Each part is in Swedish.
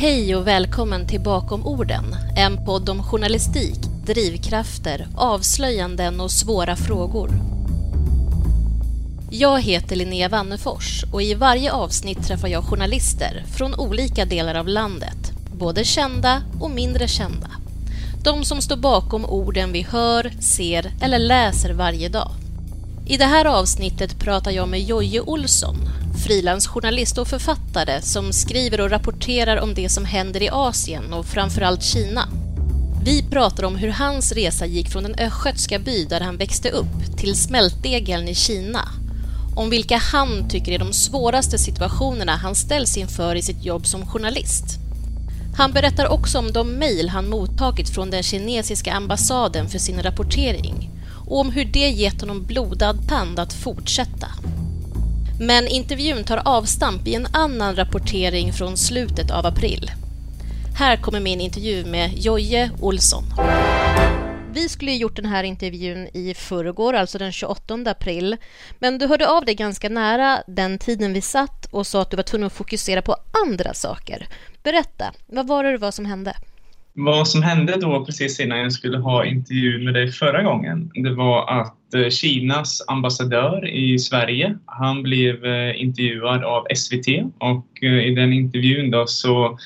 Hej och välkommen till Bakom orden, en podd om journalistik, drivkrafter, avslöjanden och svåra frågor. Jag heter Linnea Wannefors och i varje avsnitt träffar jag journalister från olika delar av landet, både kända och mindre kända. De som står bakom orden vi hör, ser eller läser varje dag. I det här avsnittet pratar jag med Jojje Olsson, frilansjournalist och författare som skriver och rapporterar om det som händer i Asien och framförallt Kina. Vi pratar om hur hans resa gick från den östgötska by där han växte upp till smältdegeln i Kina. Om vilka han tycker är de svåraste situationerna han ställs inför i sitt jobb som journalist. Han berättar också om de mejl han mottagit från den kinesiska ambassaden för sin rapportering och om hur det gett honom blodad tand att fortsätta. Men intervjun tar avstamp i en annan rapportering från slutet av april. Här kommer min intervju med Jojje Olsson. Vi skulle gjort den här intervjun i förrgår, alltså den 28 april. Men du hörde av dig ganska nära den tiden vi satt och sa att du var tvungen att fokusera på andra saker. Berätta, vad var det, vad som hände? Vad som hände då precis innan jag skulle ha intervju med dig förra gången, det var att eh, Kinas ambassadör i Sverige, han blev eh, intervjuad av SVT och eh, i den intervjun då så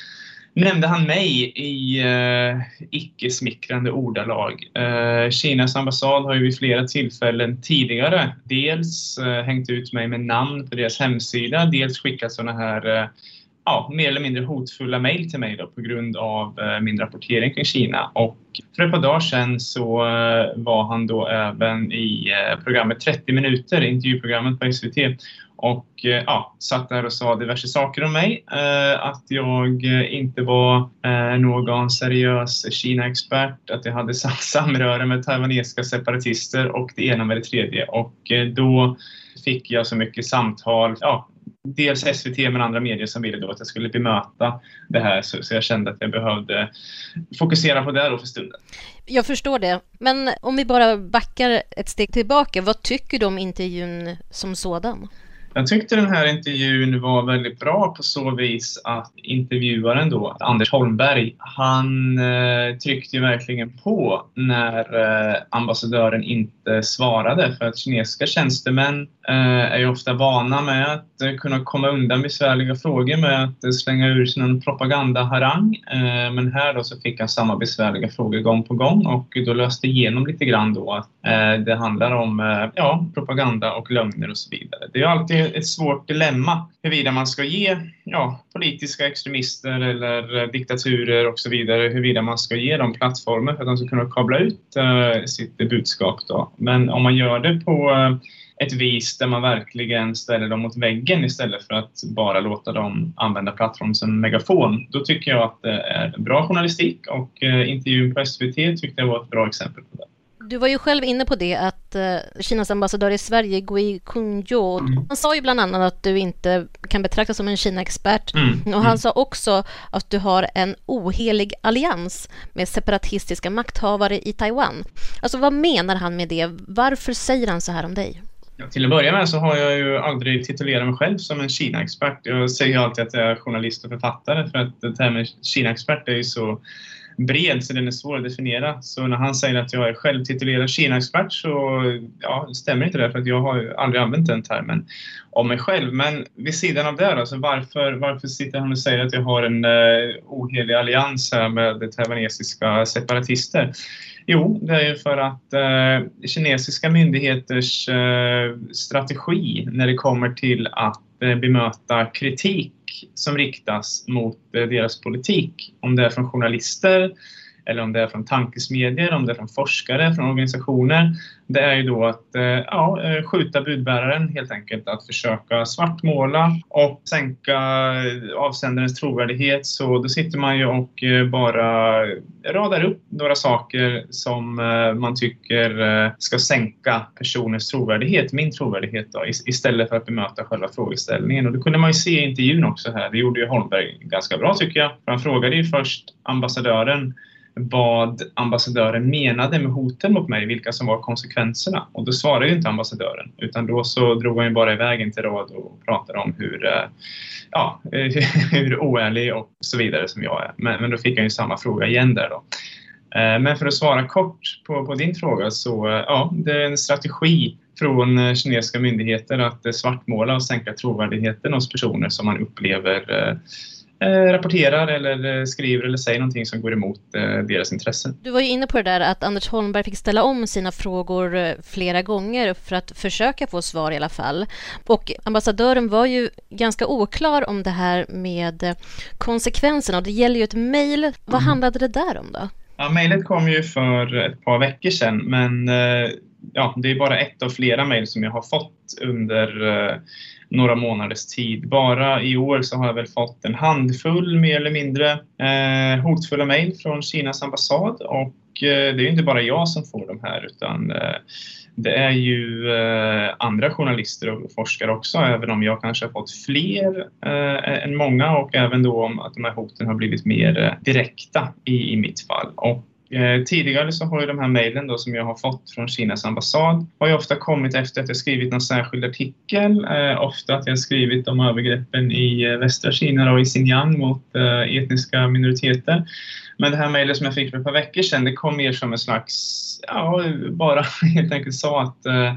nämnde han mig i eh, icke-smickrande ordalag. Eh, Kinas ambassad har ju vid flera tillfällen tidigare dels eh, hängt ut mig med namn på deras hemsida, dels skickat sådana här ja, mer eller mindre hotfulla mejl till mig då, på grund av eh, min rapportering kring Kina. Och för ett par dagar sedan så eh, var han då även i eh, programmet 30 minuter, intervjuprogrammet på SVT och eh, ja, satt där och sa diverse saker om mig. Eh, att jag eh, inte var någon seriös Kina-expert, att jag hade samröre med taiwanesiska separatister och det ena med det tredje. Och då fick jag så mycket samtal, ja, dels SVT men andra medier som ville då att jag skulle bemöta det här så, så jag kände att jag behövde fokusera på det då för stunden. Jag förstår det. Men om vi bara backar ett steg tillbaka, vad tycker du om intervjun som sådan? Jag tyckte den här intervjun var väldigt bra på så vis att intervjuaren då, Anders Holmberg, han eh, tryckte ju verkligen på när eh, ambassadören inte svarade. För att kinesiska tjänstemän eh, är ju ofta vana med att eh, kunna komma undan besvärliga frågor med att eh, slänga ur sig någon propagandaharang. Eh, men här då så fick han samma besvärliga frågor gång på gång och då löste igenom lite grann då att eh, det handlar om eh, ja, propaganda och lögner och så vidare. Det är alltid ett svårt dilemma huruvida man ska ge ja, politiska extremister eller eh, diktaturer och så vidare, huruvida man ska ge dem plattformar för att de ska kunna kabla ut uh, sitt budskap. Då. Men om man gör det på uh, ett vis där man verkligen ställer dem mot väggen istället för att bara låta dem använda plattformen som megafon. Då tycker jag att det är bra journalistik och uh, intervjun på SVT tyckte jag var ett bra exempel på det. Du var ju själv inne på det att uh, Kinas ambassadör i Sverige, Gui Kunjo, mm. han sa ju bland annat att du inte kan betraktas som en Kina-expert. Mm. Och han mm. sa också att du har en ohelig allians med separatistiska makthavare i Taiwan. Alltså vad menar han med det? Varför säger han så här om dig? Ja, till att börja med så har jag ju aldrig titulerat mig själv som en Kina-expert. Jag säger alltid att jag är journalist och författare för att det här med Kina-expert är ju så bred så den är svår att definiera. Så när han säger att jag är självtitulerad Kina-expert så ja, stämmer inte det för att jag har aldrig använt den termen om mig själv. Men vid sidan av det då, så varför, varför sitter han och säger att jag har en eh, ohelig allians här med taiwanesiska separatister? Jo, det är ju för att eh, kinesiska myndigheters eh, strategi när det kommer till att eh, bemöta kritik som riktas mot eh, deras politik, om det är från journalister eller om det är från tankesmedjor, om det är från forskare, från organisationer, det är ju då att eh, ja, eh, skjuta budbäraren helt enkelt, att försöka svartmåla och sänka eh, avsändarens trovärdighet. Så då sitter man ju och bara radar upp några saker som man tycker ska sänka personens trovärdighet, min trovärdighet då, istället för att bemöta själva frågeställningen. Och det kunde man ju se i intervjun också här. Det gjorde ju Holmberg ganska bra tycker jag. Han frågade ju först ambassadören vad ambassadören menade med hoten mot mig, vilka som var konsekvenserna. Och då svarade ju inte ambassadören, utan då så drog han ju bara iväg en till rad och pratade om hur, eh, ja, hur oärlig och så vidare som jag är. Men, men då fick han ju samma fråga igen där då. Eh, men för att svara kort på, på din fråga så eh, ja, det är en strategi från kinesiska myndigheter att svartmåla och sänka trovärdigheten hos personer som man upplever Eh, rapporterar eller eh, skriver eller säger någonting som går emot eh, deras intressen. Du var ju inne på det där att Anders Holmberg fick ställa om sina frågor flera gånger för att försöka få svar i alla fall. Och ambassadören var ju ganska oklar om det här med konsekvenserna och det gäller ju ett mejl. Vad mm. handlade det där om då? Ja, mejlet kom ju för ett par veckor sedan men ja, det är bara ett av flera mejl som jag har fått under eh, några månaders tid. Bara i år så har jag väl fått en handfull mer eller mindre eh, hotfulla mejl från Kinas ambassad och eh, det är inte bara jag som får de här utan eh, det är ju eh, andra journalister och forskare också, även om jag kanske har fått fler eh, än många och även då om att de här hoten har blivit mer eh, direkta i, i mitt fall. Och Eh, tidigare så har ju de här mejlen då som jag har fått från Kinas ambassad har ju ofta kommit efter att jag skrivit någon särskild artikel. Eh, ofta att jag skrivit om övergreppen i eh, västra Kina och i Xinjiang mot eh, etniska minoriteter. Men det här mejlet som jag fick för ett par veckor sedan det kom mer som en slags, ja, bara helt enkelt sa att eh,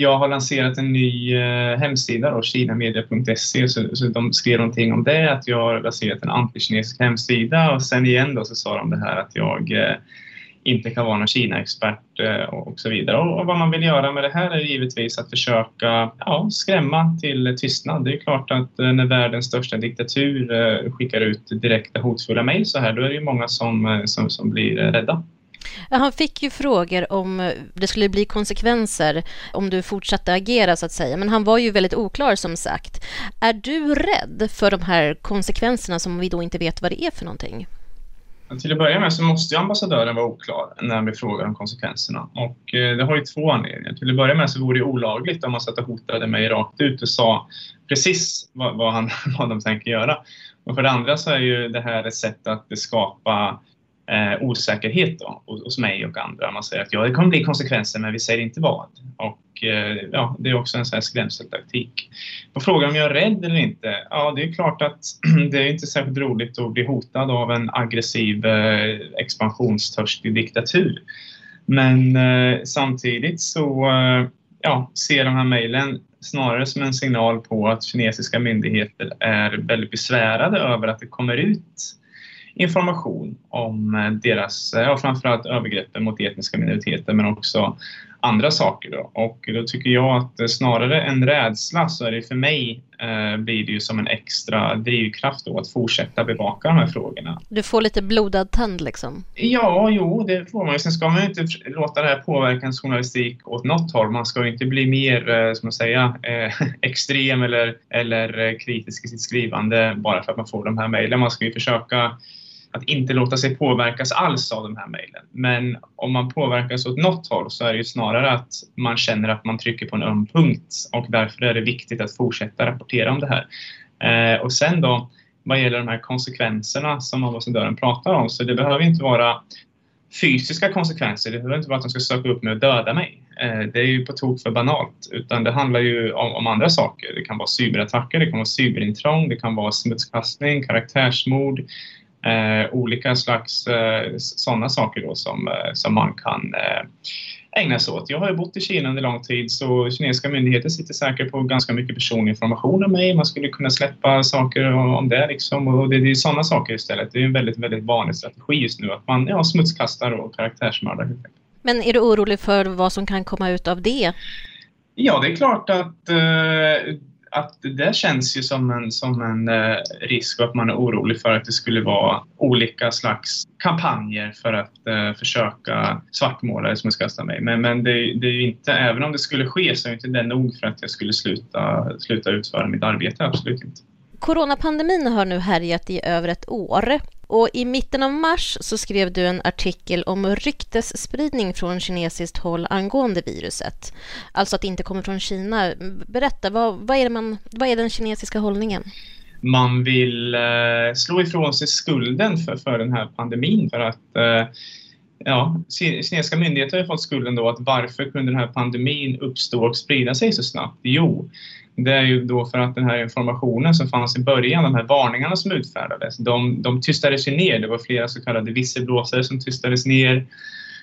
jag har lanserat en ny eh, hemsida, då, kinamedia.se, så, så de skrev någonting om det, att jag har lanserat en antikinesisk hemsida och sen igen då så sa de det här att jag eh, inte kan vara någon Kina-expert eh, och så vidare. Och vad man vill göra med det här är givetvis att försöka ja, skrämma till tystnad. Det är klart att eh, när världens största diktatur eh, skickar ut direkta hotfulla mejl så här, då är det ju många som, eh, som, som blir rädda. Han fick ju frågor om eh, det skulle bli konsekvenser om du fortsatte agera så att säga, men han var ju väldigt oklar som sagt. Är du rädd för de här konsekvenserna som vi då inte vet vad det är för någonting? Till att börja med så måste ju ambassadören vara oklar när vi frågar om konsekvenserna. Och eh, det har ju två anledningar. Till att börja med så vore det olagligt om man satt och hotade mig rakt ut och sa precis vad, vad, han, vad de tänker göra. Och för det andra så är ju det här ett sätt att skapa eh, osäkerhet då, hos mig och andra. Man säger att ja, det kommer bli konsekvenser men vi säger inte vad. Och eh, ja, det är också en sån här skrämseltaktik. På frågan om jag är rädd eller inte? Ja, det är klart att det är inte särskilt roligt att bli hotad av en aggressiv eh, expansionstörstig diktatur. Men eh, samtidigt så eh, ja, ser de här mejlen snarare som en signal på att kinesiska myndigheter är väldigt besvärade över att det kommer ut information om eh, deras, eh, ja, framförallt övergreppen mot etniska minoriteter men också andra saker. Då. Och då tycker jag att eh, snarare än rädsla så är det för mig eh, blir det ju som en extra drivkraft då att fortsätta bevaka de här frågorna. Du får lite blodad tand liksom? Ja, jo, det får man ju. Sen ska man ju inte låta det här påverka ens journalistik åt något håll. Man ska ju inte bli mer, eh, ska man säga, eh, extrem eller, eller kritisk i sitt skrivande bara för att man får de här mejlen. Man ska ju försöka att inte låta sig påverkas alls av de här mejlen. Men om man påverkas åt något håll så är det ju snarare att man känner att man trycker på en öm punkt och därför är det viktigt att fortsätta rapportera om det här. Eh, och sen då vad gäller de här konsekvenserna som ambassadören pratar om så det behöver inte vara fysiska konsekvenser. Det behöver inte vara att de ska söka upp mig och döda mig. Eh, det är ju på tok för banalt, utan det handlar ju om, om, andra saker. Det kan vara cyberattacker, det kan vara cyberintrång, det kan vara smutskastning, karaktärsmord, eh, olika slags eh, sådana saker då som, eh, som man kan eh, ägna sig åt. Jag har ju bott i Kina under lång tid så kinesiska myndigheter sitter säkert på ganska mycket personlig information om mig. Man skulle kunna släppa saker om det liksom och det, det är sådana saker istället. Det är en väldigt, väldigt vanlig strategi just nu att man ja, smutskastar och karaktärsmördar Men är du orolig för vad som kan komma ut av det? Ja, det är klart att eh, att det känns ju som en, som en eh, risk och att man är orolig för att det skulle vara olika slags kampanjer för att eh, försöka svartmåla som jag mig. Men, men det, det, är ju inte, även om det skulle ske så är inte det nog för att jag skulle sluta, sluta utföra mitt arbete, absolut inte. Coronapandemin har nu härjat i över ett år och i mitten av mars så skrev du en artikel om ryktesspridning från kinesiskt håll angående viruset. Alltså att det inte kommer från Kina. Berätta, vad, vad, är, man, vad är den kinesiska hållningen? man vill eh, slå ifrån sig skulden för, för den här pandemin för att eh, ja, kinesiska myndigheter har fått skulden då att varför kunde den här pandemin uppstå och sprida sig så snabbt? Jo, det är ju då för att den här informationen som fanns i början, de här varningarna som utfärdades, de, de tystades ju ner. Det var flera så kallade visselblåsare som tystades ner.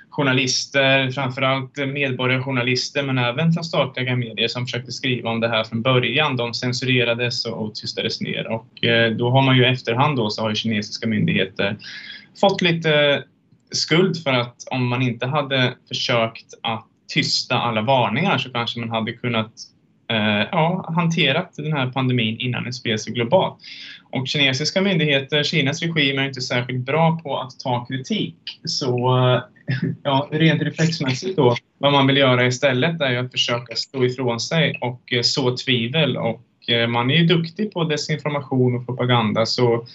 Journalister, framförallt medborgarjournalister, men även från statliga medier som försökte skriva om det här från början. De censurerades och tystades ner och eh, då har man ju efterhand då så har ju kinesiska myndigheter fått lite skuld för att om man inte hade försökt att tysta alla varningar så kanske man hade kunnat Eh, ja, hanterat den här pandemin innan den spred sig globalt. Och kinesiska myndigheter, Kinas regim är inte särskilt bra på att ta kritik. Så eh, ja, rent reflexmässigt då, vad man vill göra istället är ju att försöka stå ifrån sig och eh, så tvivel. Och man är ju duktig på desinformation och propaganda så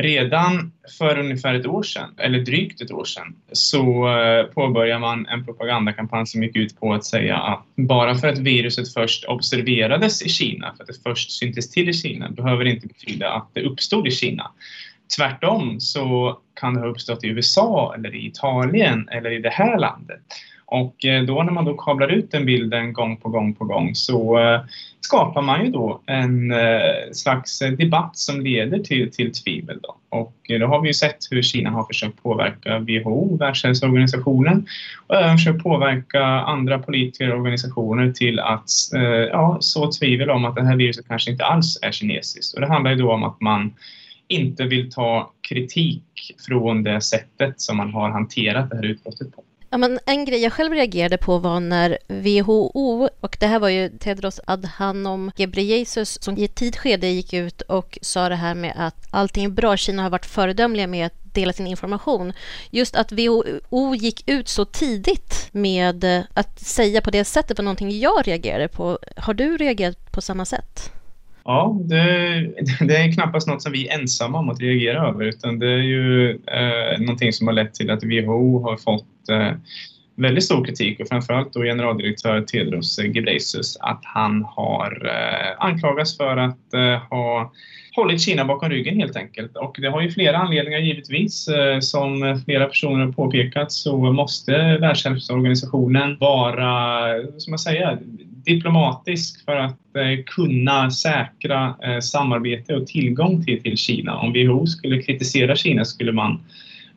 Redan för ungefär ett år sedan, eller drygt ett år sedan, så eh, påbörjade man en propagandakampanj som gick ut på att säga att bara för att viruset först observerades i Kina, för att det först syntes till i Kina, behöver det inte betyda att det uppstod i Kina. Tvärtom så kan det ha uppstått i USA eller i Italien eller i det här landet. Och eh, då när man då kablar ut den bilden gång på gång på gång så eh, skapar man ju då en eh, slags debatt som leder till, till tvivel. Då. Och då har vi ju sett hur Kina har försökt påverka WHO, Världshälsoorganisationen, och även försökt påverka andra politiker och organisationer till att ja, så tvivel om att det här viruset kanske inte alls är kinesiskt. Och det handlar ju då om att man inte vill ta kritik från det sättet som man har hanterat det här utbrottet på. Ja, men en grej jag själv reagerade på var när WHO, och det här var ju Tedros Adhanom Ghebreyesus som i ett tidigt skede gick ut och sa det här med att allting är bra, Kina har varit föredömliga med att dela sin information. Just att WHO gick ut så tidigt med att säga på det sättet var någonting jag reagerade på. Har du reagerat på samma sätt? Ja, det, det, är knappast något som vi är ensamma om att reagera över utan det är ju eh, någonting som har lett till att WHO har fått eh, väldigt stor kritik och framförallt då generaldirektör Tedros Ghebreyesus att han har eh, anklagats för att eh, ha hållit Kina bakom ryggen helt enkelt. Och det har ju flera anledningar givetvis. Eh, som flera personer har påpekat så måste Världshälsoorganisationen vara, som man säger, diplomatisk för att eh, kunna säkra eh, samarbete och tillgång till, till Kina. Om WHO skulle kritisera Kina skulle man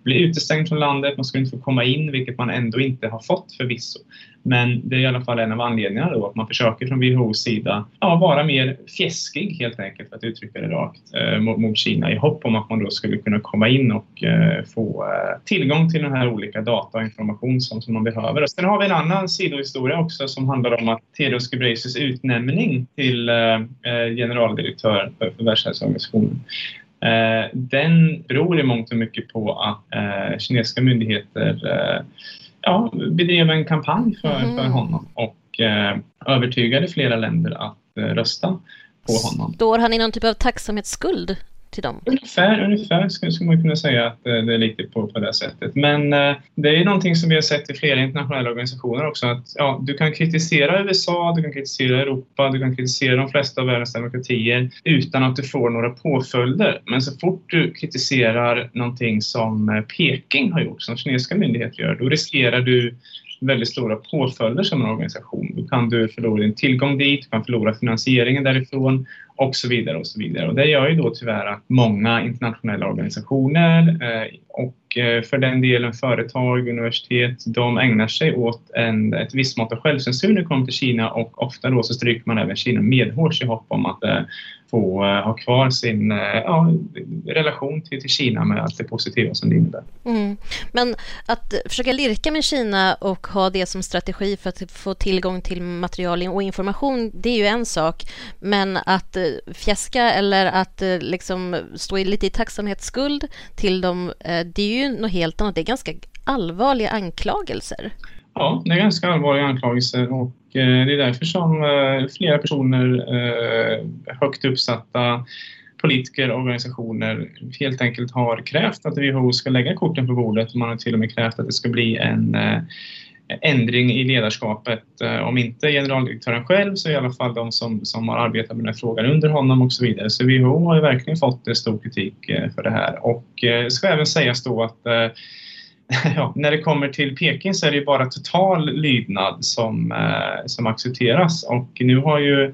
bli utestängd från landet, man skulle inte få komma in, vilket man ändå inte har fått förvisso. Men det är i alla fall en av anledningarna då att man försöker från WHOs sida ja, vara mer fjäskig helt enkelt för att uttrycka det rakt eh, mot, mot, Kina i hopp om att man då skulle kunna komma in och eh, få eh, tillgång till den här olika data och information som, som man behöver. Sen har vi en annan sidohistoria också som handlar om att Tedros Ghebreyesus utnämning till eh, eh, generaldirektör för, för Världshälsoorganisationen den beror i mångt och mycket på att eh, kinesiska myndigheter eh, ja, bedrev en kampanj för, mm. för honom och eh, övertygade flera länder att eh, rösta på honom. Står han i någon typ av tacksamhetsskuld till dem? Ungefär, ungefär skulle, skulle man kunna säga att eh, det är lite på, på det sättet. Men eh, det är någonting som vi har sett i flera internationella organisationer också att ja, du kan kritisera USA, du kan kritisera Europa, du kan kritisera de flesta av världens demokratier utan att du får några påföljder. Men så fort du kritiserar någonting som eh, Peking har gjort, som kinesiska myndigheter gör, då riskerar du väldigt stora påföljder som en organisation. Då kan du förlora din tillgång dit, du kan förlora finansieringen därifrån och så vidare och så vidare. Och det gör ju då tyvärr att många internationella organisationer eh, och eh, för den delen företag, universitet, de ägnar sig åt en, ett visst mått av självcensur när det kommer till Kina och ofta då så stryker man även Kina medhårs i hopp om att eh, få eh, ha kvar sin ja, relation till, till Kina med allt det positiva som det innebär. Mm. Men att försöka lirka med Kina och ha det som strategi för att få tillgång till material och information, det är ju en sak. Men att fjäska eller att liksom stå lite i tacksamhetsskuld till dem, det är ju ju något helt annat. Det är ganska allvarliga anklagelser. Ja, det är ganska allvarliga anklagelser och eh, det är därför som eh, flera personer, eh, högt uppsatta politiker och organisationer helt enkelt har krävt att WHO ska lägga korten på bordet. Man har till och med krävt att det ska bli en ändring i ledarskapet. Eh, om inte generaldirektören själv så i alla fall de som, som har arbetat med den här frågan under honom och så vidare. Så WHO har ju verkligen fått stor kritik eh, för det här och det ska även sägas då att ja, när det kommer till Peking så är det bara total lydnad som, som accepteras och nu har ju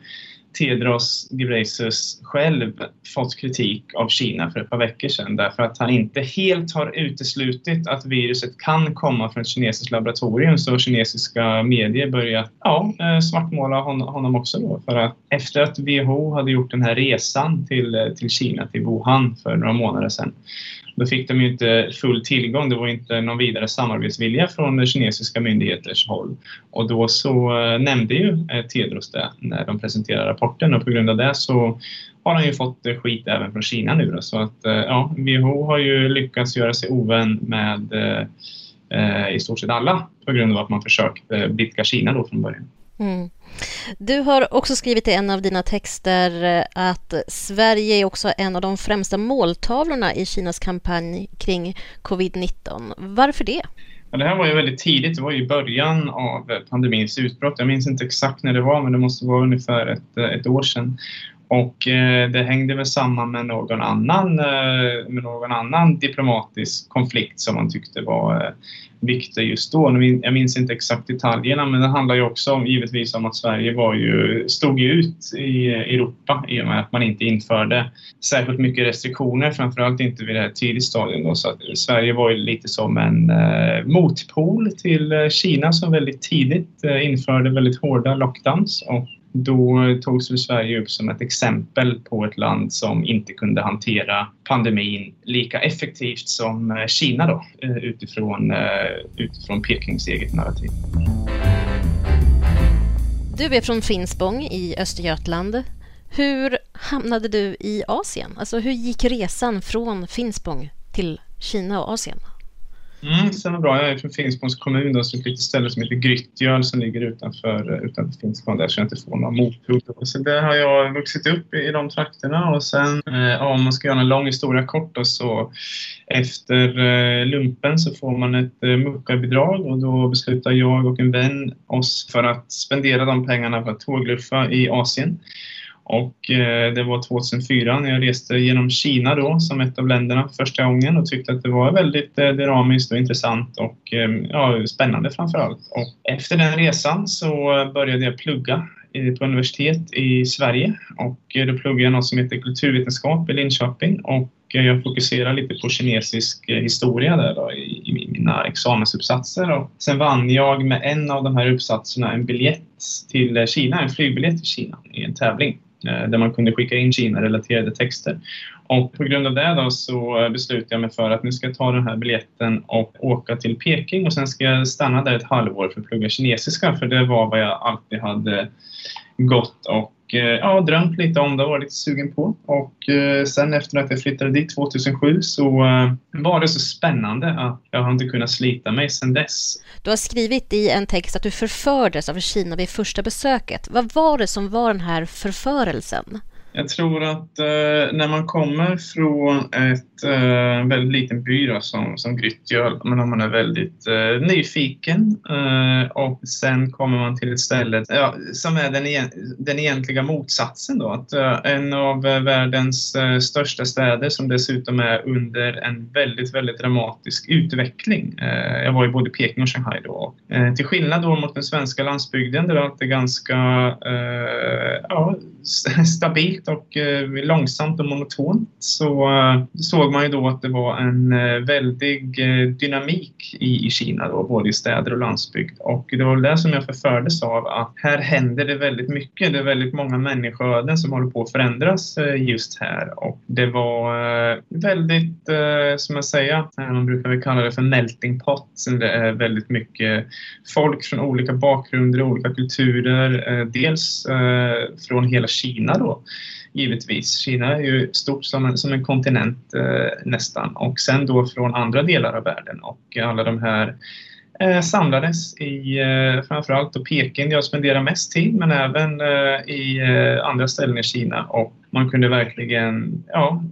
Tedros Ghebreyesus själv fått kritik av Kina för ett par veckor sedan därför att han inte helt har uteslutit att viruset kan komma från ett kinesiskt laboratorium så kinesiska medier börjat ja, eh, svartmåla honom också då för att efter att WHO hade gjort den här resan till, eh, till Kina, till Wuhan för några månader sedan då fick de ju inte full tillgång, det var inte någon vidare samarbetsvilja från kinesiska myndigheters håll. Och då så eh, nämnde ju eh, Tedros det när de presenterade rapporten och på grund av det så har han ju fått eh, skit även från Kina nu då. Så att ja, WHO har ju lyckats göra sig ovän med eh, i stort sett alla på grund av att man försökt blidka Kina då från början. Mm. Du har också skrivit i en av dina texter eh, att Sverige är också en av de främsta måltavlorna i Kinas kampanj kring covid-19. Varför det? Ja, det här var ju väldigt tidigt, det var i början av eh, pandemins utbrott. Jag minns inte exakt när det var, men det måste vara ungefär ett, eh, ett år sedan. Och eh, det hängde väl samman med någon annan, eh, med någon annan diplomatisk konflikt som man tyckte var eh, viktig just då. Jag minns inte exakt detaljerna men det handlar ju också om, givetvis om att Sverige var ju, stod ut i Europa i och med att man inte införde särskilt mycket restriktioner, framförallt inte vid det här tidigt stadium. Då. Så Sverige var ju lite som en eh, motpol till Kina som väldigt tidigt eh, införde väldigt hårda lockdowns och då togs Sverige upp som ett exempel på ett land som inte kunde hantera pandemin lika effektivt som eh, Kina då, eh, utifrån, eh, utifrån Pekings eget narrativ. Du är från Finspång i Östergötland. Hur hamnade du i Asien? Alltså hur gick resan från Finspång till Kina och Asien? Mm, det stämmer bra. Jag är från Finspångs kommun, då, så ett litet ställe som heter Grytgöl som ligger utanför, eh, utanför Finspång där så jag inte får någon mothugg. Så där har jag vuxit upp i, de trakterna och sen eh, om man ska göra en lång historia kort då, så efter eh, lumpen så får man ett eh, muckarbidrag och då beslutar jag och en vän oss för att spendera de pengarna på att tågluffa i Asien. Och eh, det var 2004 när jag reste genom Kina då som ett av länderna första gången och tyckte att det var väldigt eh, dynamiskt och intressant och eh, ja, spännande framför allt. Och efter den resan så började jag plugga på universitet i Sverige och eh, då pluggade jag något som heter kulturvetenskap i Linköping och eh, jag fokuserar lite på kinesisk eh, historia där då, i, mina examensuppsatser. Och sen vann jag med en av de här uppsatserna en biljett till Kina, en flygbiljett till Kina i en tävling. Eh, där man kunde skicka in Kina-relaterade texter. Och på grund av det då så beslutade jag mig för att nu ska jag ta den här biljetten och åka till Peking och sen ska jag stanna där ett halvår för att plugga kinesiska för det var vad jag alltid hade gått och Eh, ja, drömt lite om det och varit lite sugen på. Och eh, sen efter att jag flyttade dit 2007 så eh, var det så spännande att jag har inte kunnat slita mig sen dess. Du har skrivit i en text att du förfördes av Kina vid första besöket. Vad var det som var den här förförelsen? Jag tror att eh, när man kommer från ett eh, väldigt liten by då, som, som Grytgöl, men om man är väldigt eh, nyfiken eh, och sen kommer man till ett ställe ja, som är den, den egentliga motsatsen då. Att, eh, en av eh, världens eh, största städer som dessutom är under en väldigt, väldigt dramatisk utveckling. Eh, jag var i både Peking och Shanghai då. Eh, till skillnad då mot den svenska landsbygden där allt är ganska ja, stabilt och eh, långsamt och monotont så eh, såg man ju då att det var en eh, väldig dynamik i, Kina, då, både i städer och landsbygd. Och det var det som jag förfördes av, att här händer det väldigt mycket. Det är väldigt många människoöden som håller på att förändras just här. Och det var väldigt, som jag säger, man brukar väl kalla det för melting pot. Det är väldigt mycket folk från olika bakgrunder, olika kulturer. Dels från hela Kina då givetvis. Kina är ju stort som en, som en kontinent eh, nästan och sen då från andra delar av världen och alla de här eh, samlades i eh, framförallt då Peking där jag spenderar mest tid men även eh, i eh, andra ställen i Kina och man kunde verkligen ja,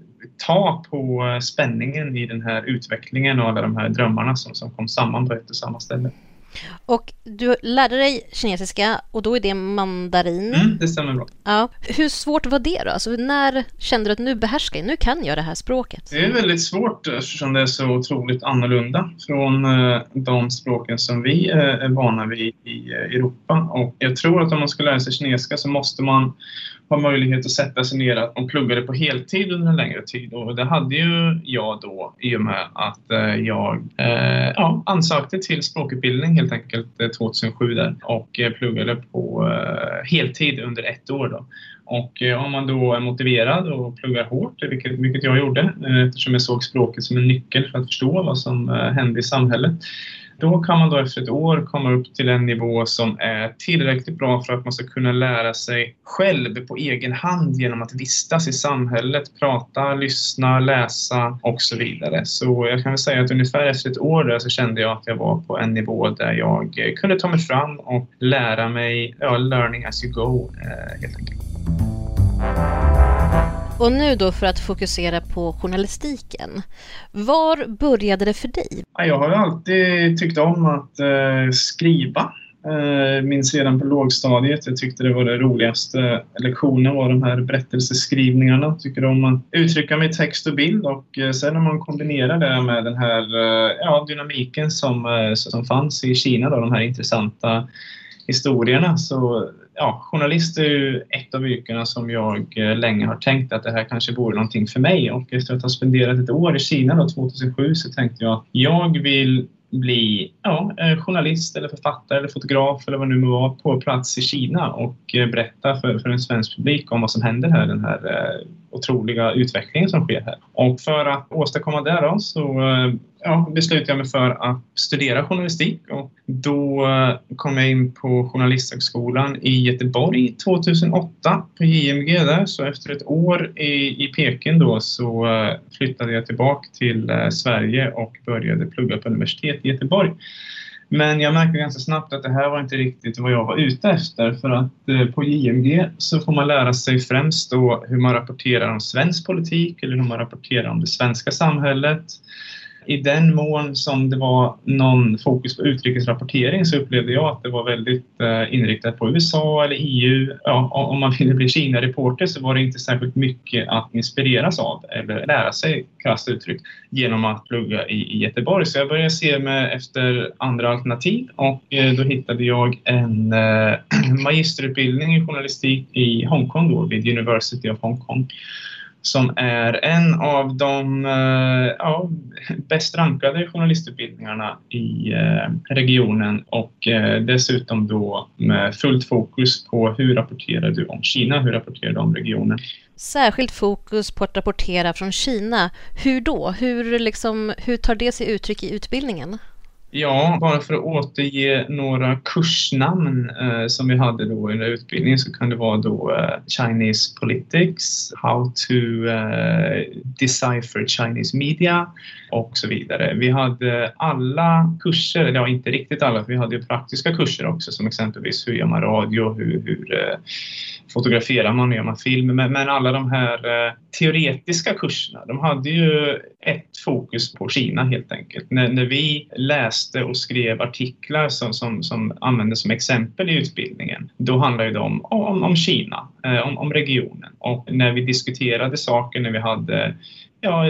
ta på eh, spänningen i den här utvecklingen och alla de här drömmarna som, som kom samman på ett och samma ställe. Och du lärde dig kinesiska och då är det mandarin. Mm, det stämmer bra. Ja. Hur svårt var det då? Alltså, när kände du att nu behärskar jag, nu kan jag det här språket? Det är väldigt svårt eftersom det är så otroligt annorlunda från eh, de språken som vi eh, är vana vid i eh, Europa. Och jag tror att om man ska lära sig kinesiska så måste man ha möjlighet att sätta sig ner och plugga pluggade på heltid under en längre tid. Och det hade ju jag då i och med att eh, jag eh, ja, ansökte till språkutbildning helt enkelt eh, 2007 där och pluggade på heltid under ett år. Då. Och om man då är motiverad och pluggar hårt, vilket, vilket jag gjorde eftersom jag såg språket som en nyckel för att förstå vad som hände i samhället, då kan man då efter ett år komma upp till en nivå som är tillräckligt bra för att man ska kunna lära sig själv på egen hand genom att vistas i samhället, prata, lyssna, läsa och så vidare. Så jag kan väl säga att ungefär efter ett år där så kände jag att jag var på en nivå där jag kunde ta mig fram och lära mig, ja, learning as you go eh, helt enkelt. Och nu då för att fokusera på journalistiken. Var började det för dig? Jag har alltid tyckt om att eh, skriva. Jag eh, minns redan på lågstadiet, jag tyckte det var det roligaste lektionen var de här berättelseskrivningarna. Jag tycker om att uttrycka mig i text och bild och eh, sen när man kombinerar det med den här eh, ja, dynamiken som, eh, som fanns i Kina, då, de här intressanta historierna så ja, journalist är ju ett av yrkena som jag eh, länge har tänkt att det här kanske vore någonting för mig. Och efter att ha spenderat ett år i Kina då, 2007 så tänkte jag att jag vill bli ja, eh, journalist eller författare eller fotograf eller vad det nu må vara på plats i Kina och eh, berätta för, för en svensk publik om vad som händer här, den här otroliga utvecklingen som sker här. Och för att åstadkomma det då, så eh, ja, beslutade jag mig för att studera journalistik och då eh, kom jag in på Journalisthögskolan i Göteborg 2008 på JMG där. Så efter ett år i, i Peking då så eh, flyttade jag tillbaka till Sverige och började plugga på universitet i Göteborg. Men jag märkte ganska snabbt att det här var inte riktigt vad jag var ute efter för att eh, på JMG så får man lära sig främst då hur man rapporterar om svensk politik eller hur man rapporterar om det svenska samhället i den mån som det var någon fokus på utrikesrapportering så upplevde jag att det var väldigt eh, inriktat på USA eller EU. Ja, om man ville bli Kina-reporter så var det inte särskilt mycket att inspireras av eller lära sig, krasst uttryckt, genom att plugga i, Göteborg. Så jag började se mig efter andra alternativ och eh, då hittade jag en eh, magisterutbildning i journalistik i Hongkong då, vid University of Hong Kong som är en av de eh, ja, bäst rankade journalistutbildningarna i eh, regionen och eh, dessutom då med fullt fokus på hur rapporterar du om Kina, hur rapporterar du om regionen. Särskilt fokus på att rapportera från Kina. Hur då? Hur, liksom, hur tar det sig uttryck i utbildningen? Ja, bara för att återge några kursnamn eh, som vi hade då under utbildningen så kan det vara då eh, Chinese Politics, How to eh, Decipher Chinese Media och så vidare. Vi hade alla kurser, eller ja inte riktigt alla, för vi hade ju praktiska kurser också som exempelvis hur gör man radio, hur, hur eh, fotograferar man, hur gör man film, men, men alla de här eh, teoretiska kurserna, de hade ju ett fokus på Kina helt enkelt. När, när vi läste och skrev artiklar som, som, som användes som exempel i utbildningen, då handlade det om, om, om Kina, eh, om, om regionen. Och när vi diskuterade saker, när vi hade ja,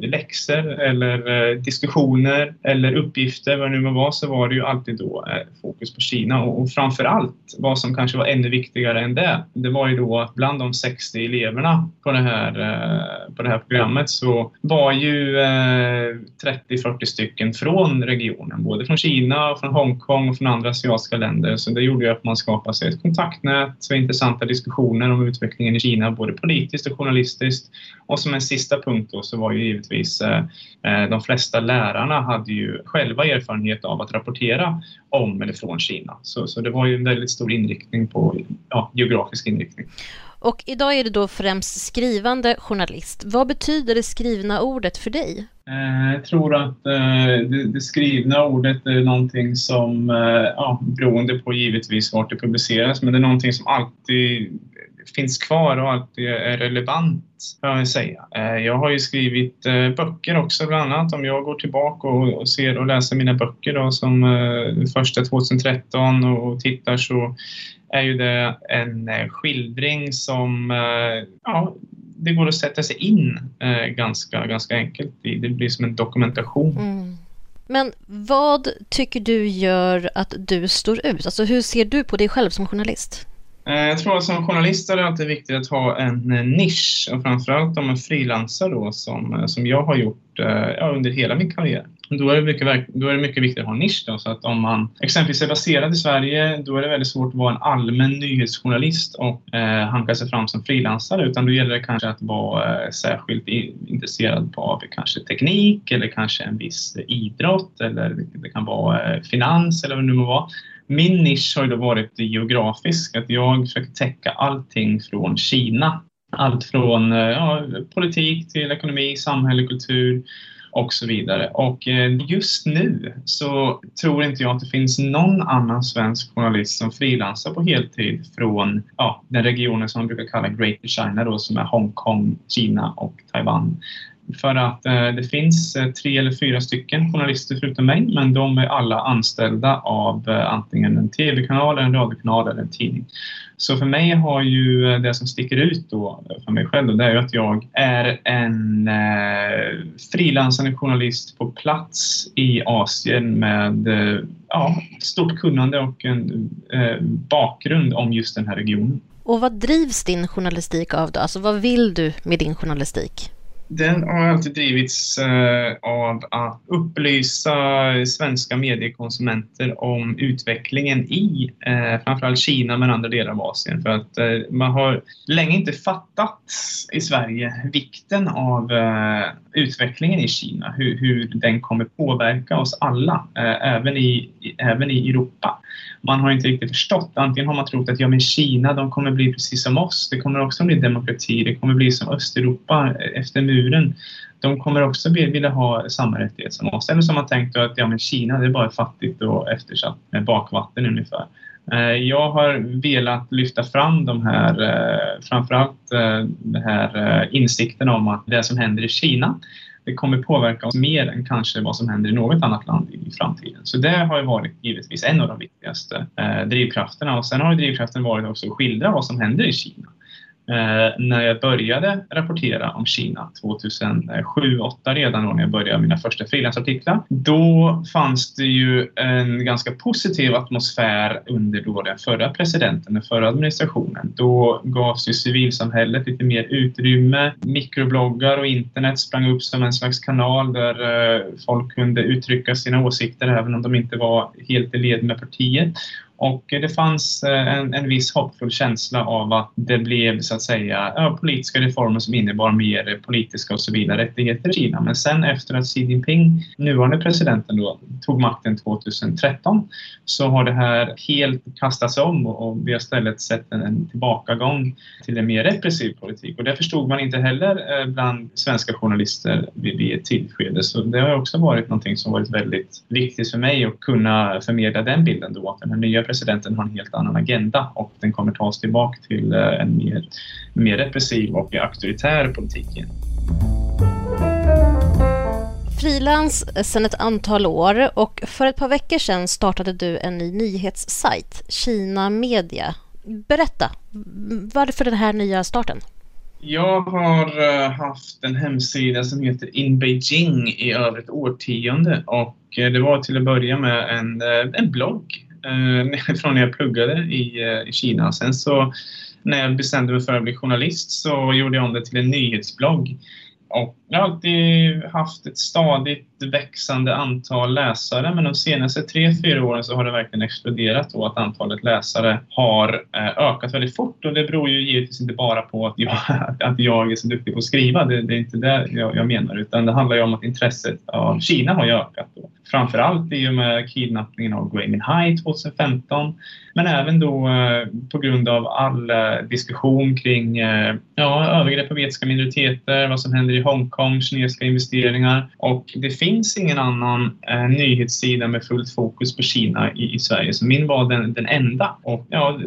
läxor eller eh, diskussioner eller uppgifter, vad det nu må vara, så var det ju alltid då eh, fokus på Kina. Och, framför allt, vad som kanske var ännu viktigare än det, det var ju då att bland de 60 eleverna på det här, eh, på det här programmet så var ju 30-40 stycken från regionen, både från Kina, från Hongkong och från andra asiatiska länder. Så det gjorde ju att man skapade sig ett kontaktnät så intressanta diskussioner om utvecklingen i Kina, både politiskt och journalistiskt. Och som en sista punkt då så var ju givetvis eh, eh, de flesta lärarna hade ju själva erfarenhet av att rapportera om eller från Kina. Så, så det var ju en väldigt stor inriktning på ja, geografisk inriktning. Och idag är du då främst skrivande journalist. Vad betyder det skrivna ordet för dig? Eh, jag tror att det skrivna ordet är någonting som, ja, beroende på givetvis vart det publiceras, men det är någonting som alltid finns kvar och alltid är relevant, kan jag säga. Eh, jag har ju skrivit eh, böcker också bland annat. Om jag går tillbaka och ser och läser mina böcker då, som eh, första 2013 och tittar så är ju det en skildring som ja, det går att sätta sig in ganska, ganska enkelt i. Det blir som en dokumentation. Mm. Men vad tycker du gör att du står ut? Alltså hur ser du på dig själv som journalist? Eh, jag tror att som journalist är det alltid viktigt att ha en eh, nisch och framförallt om en frilansar, då som, eh, som jag har gjort ja, under hela min karriär. Då är, det mycket, då är det mycket viktigt att ha en nisch då, så att om man exempelvis är baserad i Sverige då är det väldigt svårt att vara en allmän nyhetsjournalist och eh, hanka sig fram som frilansare utan då gäller det kanske att vara eh, särskilt intresserad av kanske teknik eller kanske en viss idrott eller det kan vara eh, finans eller vad det nu må vara. Min nisch har ju då varit geografisk, att jag försöker täcka allting från Kina. Allt från eh, ja, politik till ekonomi, samhälle, kultur och så vidare. Och eh, just nu så tror inte jag att det finns någon annan svensk journalist som frilansar på heltid från ja, den regionen som man brukar kalla Greater China då, som är Hongkong, Kina och Taiwan. För att eh, det finns eh, tre eller fyra stycken journalister förutom mig, men de är alla anställda av eh, antingen en tv-kanal, en radiokanal eller en tidning. Så för mig har ju eh, det som sticker ut då eh, för mig själv, det är ju att jag är en eh, frilansande journalist på plats i Asien med eh, ja, stort kunnande och en eh, bakgrund om just den här regionen. Och vad drivs din journalistik av då? Alltså vad vill du med din journalistik? Den har alltid drivits eh, av att upplysa svenska mediekonsumenter om utvecklingen i eh, framförallt Kina men andra delar av Asien. För att eh, man har länge inte fattat i Sverige vikten av utvecklingen i Kina, hur, hur den kommer påverka oss alla, eh, även i, även i Europa man har inte riktigt förstått. Antingen har man trott att ja, men Kina de kommer bli precis som oss. Det kommer också bli demokrati. Det kommer bli som Östeuropa eh, efter muren. De kommer också vilja ha samma rättigheter som oss. Eller som man tänkt att ja, men Kina det är bara fattigt och eftersatt med bakvatten ungefär. Eh, jag har velat lyfta fram de här, eh, framförallt eh, den här insikten om att det som händer i Kina det kommer påverka oss mer än kanske vad som händer i något annat land i framtiden. Så det har ju varit givetvis en av de viktigaste drivkrafterna och sen har drivkraften varit också att skildra vad som händer i Kina. Eh, när jag började rapportera om Kina 2007-2008 redan då när jag började mina första frilansartiklar. Då fanns det ju en ganska positiv atmosfär under då den förra presidenten, den förra administrationen. Då gavs ju civilsamhället lite mer utrymme. Mikrobloggar och internet sprang upp som en slags kanal där eh, folk kunde uttrycka sina åsikter även om de inte var helt i led med partiet. Och det fanns eh, en, en viss hoppfull känsla av att det blev så att säga politiska reformer som innebar mer politiska och civila rättigheter i Kina. Men sen efter att Xi Jinping, nuvarande presidenten, då, tog makten 2013 så har det här helt kastats om och vi har istället sett en, en tillbakagång till en mer repressiv politik. Och det förstod man inte heller eh, bland svenska journalister vid, vid ett tillskede. Så det har också varit någonting som varit väldigt viktigt för mig att kunna förmedla den bilden då, att den här nya presidenten har en helt annan agenda och den kommer ta oss tillbaka till eh, en mer, mer repressiv och auktoritär politik. Frilans sedan ett antal år och för ett par veckor sedan startade du en ny nyhetssajt, Kina Media. Berätta, varför den här nya starten? Jag har eh, haft en hemsida som heter In Beijing i över ett årtionde och eh, det var till att börja med en, en blogg eh, från när jag pluggade i, eh, i Kina. Sen så när jag bestämde mig för att bli journalist så gjorde jag om det till en nyhetsblogg. Och jag har alltid haft ett stadigt växande antal läsare men de senaste tre, fyra åren så har det verkligen exploderat och att antalet läsare har eh, ökat väldigt fort och det beror ju givetvis inte bara på att jag, att jag är så duktig på att skriva, det, det är inte det jag, jag, menar utan det handlar ju om att intresset av Kina har ökat. Då. Framförallt i och med kidnappningen av Gui Minhai 2015 men även då eh, på grund av all eh, diskussion kring eh, ja, övergrepp på vetiska minoriteter, vad som händer i Hongkong, kinesiska investeringar och det finns finns ingen annan eh, nyhetssida med fullt fokus på Kina i, i, Sverige, så min var den, den enda. Och, ja,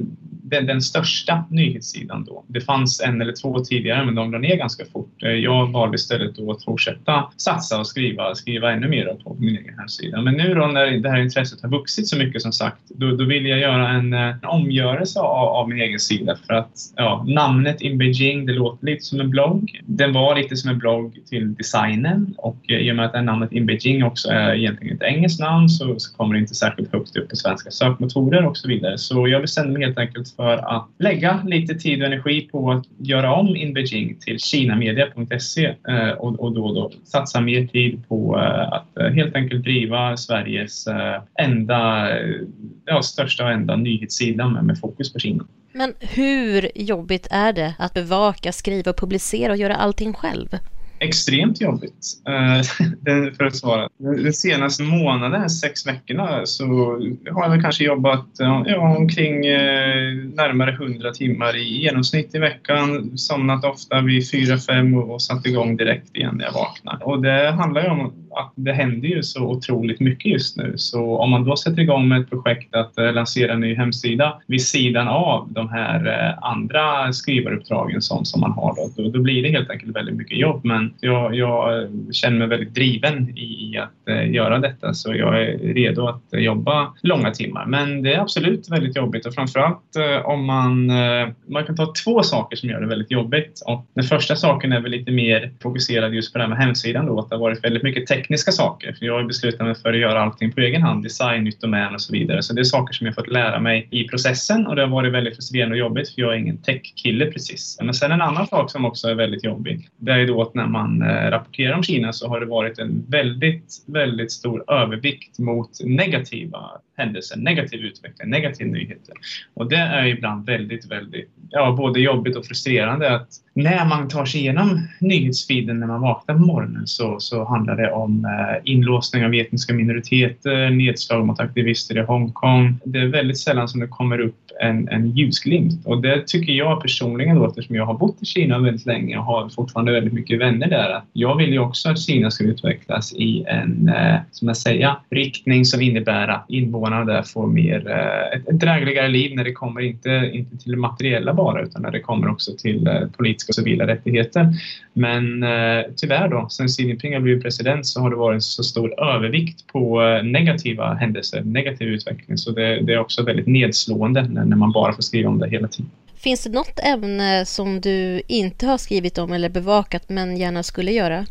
den, den, största nyhetssidan då. Det fanns en eller två tidigare men de la ner ganska fort. Eh, jag valde istället då att fortsätta satsa och skriva, skriva ännu mer på min egen hemsida. Men nu då när det här intresset har vuxit så mycket som sagt, då, då vill jag göra en, eh, en omgörelse av, av, min egen sida för att ja, namnet In Beijing, det låter lite som en blogg. Den var lite som en blogg till designen och eh, i och med att namnet In Beijing också är egentligen ett engelskt namn så, så kommer det inte särskilt högt upp på svenska sökmotorer och så vidare. Så jag bestämde mig helt enkelt för att lägga lite tid och energi på att göra om In Beijing till kinamedia.se eh, och, och då, då satsa mer tid på eh, att eh, helt enkelt driva Sveriges enda, ja, största och enda nyhetssida med, med fokus på Kina. Men hur jobbigt är det att bevaka, skriva, och publicera och göra allting själv? Extremt jobbigt, eh, för att svara. De senaste månaderna, sex veckorna, så har jag väl kanske jobbat ja, omkring eh, närmare 100 timmar i genomsnitt i veckan. Somnat ofta vid 4-5 och satt igång direkt igen när jag vaknar. Och det handlar ju om att det händer ju så otroligt mycket just nu. Så om man då sätter igång med ett projekt att eh, lansera en ny hemsida vid sidan av de här eh, andra skrivaruppdragen som, som man har, då, då blir det helt enkelt väldigt mycket jobb. Men jag, jag, känner mig väldigt driven i att eh, göra detta så jag är redo att jobba långa timmar. Men det är absolut väldigt jobbigt och framförallt om man, man kan ta två saker som gör det väldigt jobbigt. Och den första saken är väl lite mer fokuserad just på det här med hemsidan då, att det har varit väldigt mycket tekniska saker. För jag har beslutat mig för att göra allting på egen hand, design, nytt domän och så vidare. Så det är saker som jag fått lära mig i processen och det har varit väldigt frustrerande och jobbigt för jag är ingen tech-kille precis. Men sen en annan sak som också är väldigt jobbig, det är då att när man eh, rapporterar om Kina så har det varit en väldigt, väldigt stor övervikt mot negativa händelser, negativ utveckling, negativa nyheter. Och det är ibland väldigt, väldigt, ja, både jobbigt och frustrerande att när man tar sig igenom nyhetsfeeden när man vaknar på morgonen så, så handlar det om eh, inlåsning av etniska minoriteter, nedslag mot aktivister i Hongkong. Det är väldigt sällan som det kommer upp en, en ljusglimt och det tycker jag personligen då eftersom jag har bott i Kina väldigt länge och har fortfarande väldigt mycket vänner där. Jag vill ju också att Kina ska utvecklas i en, eh, som jag säger, riktning som innebär att invånarna där får mer, eh, ett, ett drägligare liv när det kommer inte, inte till det materiella bara utan när det kommer också till eh, politiska och civila rättigheter. Men eh, tyvärr då, sen Xi Jinping har blivit president så har det varit en så stor övervikt på eh, negativa händelser, negativ utveckling. Så det, det är också väldigt nedslående när, man bara får skriva om det hela tiden. Finns det något ämne som du inte har skrivit om eller bevakat men gärna skulle göra?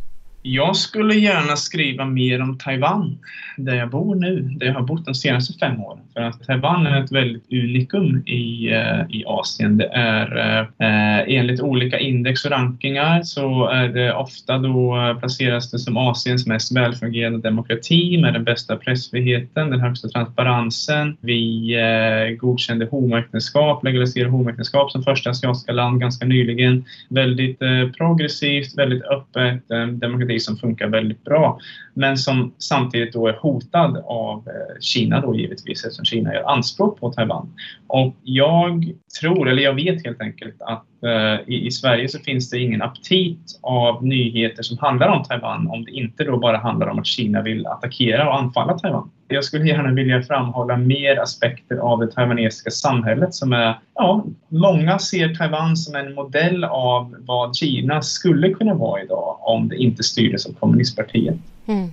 Jag skulle gärna skriva mer om Taiwan, där jag bor nu, där jag har bott de senaste fem åren. För att Taiwan är ett väldigt unikum i, eh, i Asien. Det är eh, eh, enligt olika index och rankingar så är det ofta då eh, placeras det som Asiens mest välfungerande demokrati med den bästa pressfriheten, den högsta transparensen. Vi eh, godkände homoäktenskap, legaliserade homoäktenskap som första asiatiska land ganska nyligen. Väldigt eh, progressivt, väldigt öppet, eh, demokrati teknologi som funkar väldigt bra men som samtidigt då är hotad av eh, Kina då givetvis eftersom Kina gör anspråk på Taiwan. Och jag tror, eller jag vet helt enkelt att i, i, Sverige så finns det ingen aptit av nyheter som handlar om Taiwan om det inte då bara handlar om att Kina vill attackera och anfalla Taiwan. Jag skulle gärna vilja framhålla mer aspekter av det taiwanesiska samhället som är, ja, många ser Taiwan som en modell av vad Kina skulle kunna vara idag om det inte styrdes av kommunistpartiet. Mm.